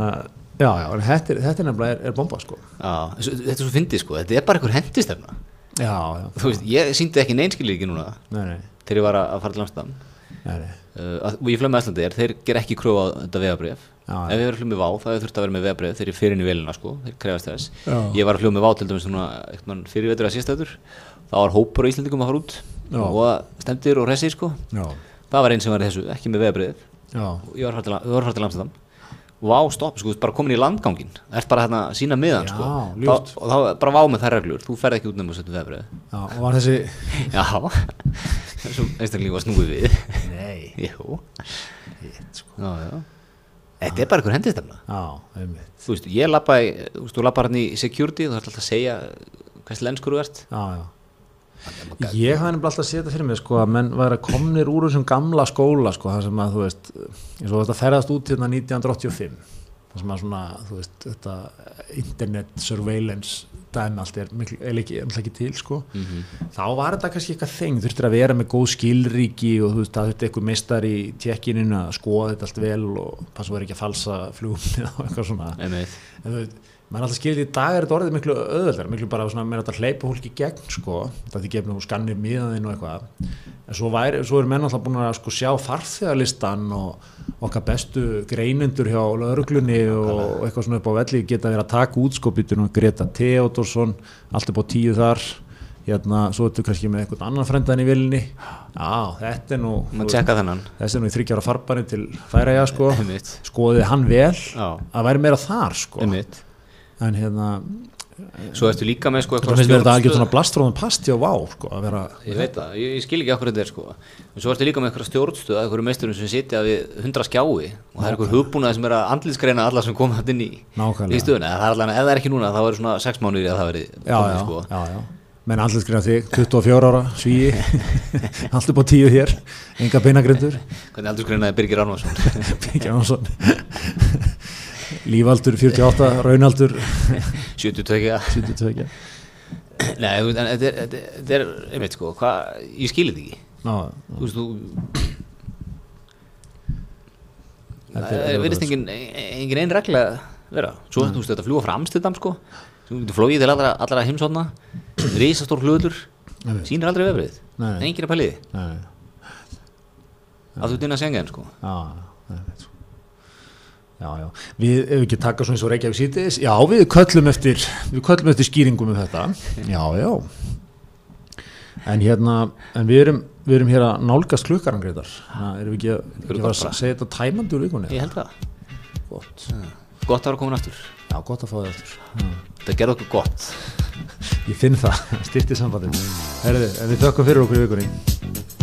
já, já, þetta er, þetta er nefnilega er, er bomba sko. Já, þetta er svo fyndið sko, þetta er bara einhver hendistefna. Já, já, veist, ég síndi ekki neinskilið ekki núna. Nei, nei, þegar ég var að að fara til Amsterdam. Nei, nei. Uh, og ég flög með Æslandi er, þeir ger ekki kröfu á þetta vegabrif Já, ef ég verið að fljóð með vá, það hefur þurft að vera með vegabrif þegar ég fyrir inn í velina sko, þeir krefast þess. Já. ég var að fljóð með vá til dæmis svona, fyrir vetur að síðstæður þá var hópur á Íslandingum að fara út. Já. og stemdir og resir sko. Já, það var einn sem var þessu, ekki með vegabrif já, og ég var að fara til, ég var að fara til Amsterdam Vá, stopp, sko, þú ert bara komin í landgangin ert bara hérna sína miðan Já, sko. þá, og þá bara vá með þær reglur. Þú ferð ekki út nefnum að setja vegabrif já, og var þessi Já, þessum einstaklega var snúið við. Nei, hitt sko. Já, Þetta er bara einhver einmitt, Þú veist, ég lappa þú veist, þú lappar hann í security þú þarf alltaf að segja hvers lenskur þú ert. Já, já Ég hafði nefnilega alltaf þetta fyrir mig sko að menn væri komnir úr þessum gamla skóla sko það sem að þú veist eins og þetta ferðast út hérna 1985 það sem að svona þú veist þetta internet surveillance dæmi allt er er ekki, ekki til sko. Þá var þetta kannski eitthvað þeng þurftir að vera með góð skilríki og þú veist það þurfti eitthvað mistar í tjekkininu að skoða þetta allt vel og passa verið ekki að falsa flugumni og eitthvað svona. En þú veit, maður er alltaf skilið í dag er þetta orðið miklu öðvöldar, miklu bara svona meira þetta hleypa fólki í gegn sko, það því gefnum og skannir miðaðinn og eitthvað. En svo, væri, svo eru menn alltaf búin að sko sjá farþegarlistan og okkar bestu greinendur hjá lauruglunni og, og eitthvað svona upp á velli geta verið að taka út sko býtur Greta Theodorsson allt upp á tíu þar. Hérna, svo ertu kannski með eitthvað annan frendan í vilinni já, þetta er nú þessi er nú í þryggjara farbarinn til færaja sko. Einmitt. skoðið hann vel. Já. að væri meira þar sko. En hérna Svo ertu líka með sko það eitthvað finnst mér þetta algjör stjórnstöð- svona blastróðum pasti og vá sko vera Ég veit það, ég, ég skil ekki okkur þetta er sko. En svo ertu líka með eitthvað stjórnstöð að eitthvað meisturum sem sitja við hundra skjái og það er eitthvað hugbúnað sem er að andlitsgreina alla sem koma þetta inn í í stöðuna, það er allan, ef það er ekki núna þá er svona sex mánuðir í að það já, sko. menn allir skrifa þig, 24 ára, svíi. Allt upp á tíu hér enga beinagrindur. Hvernig aldursgreinaði Birgir Arnarsson Birgir Jónsson lífaldur 48, raunaldur. 72 72 Nei, þetta er, þetta er- þetta er einmitt sko, hvað, ég skilir þetta ekki. Já, þú veist, þú Þetta er- það þetta er verðist engin, engin ein regla vera, svo þú veist, þetta fljúa frá Amsterdam sko, þú flóið til allra, allra heimsóna, risastór hlutur Nei. sýnir aldrei vefrið engin að pæliði, Nei, að þú inn að segja sko. Já, nei, veit svo. Já, já. Við ef við ekki taka svona eins og Reykjavík síðdeis já, við köllum eftir við köllum eftir skýringum um þetta. Já, já. En hérna, en við erum við erum hér að nálgast klukkaran greitar erum við ekki að, ekki að, segja þetta tæmandi úr vikunni? Ég held það, gott, gott að vera komin aftur. Já, gott að fá það eftir já. þetta gerði okkur gott. Ég finn það, styrti sambandin Herði, en við þökkum fyrir okkur í vikunni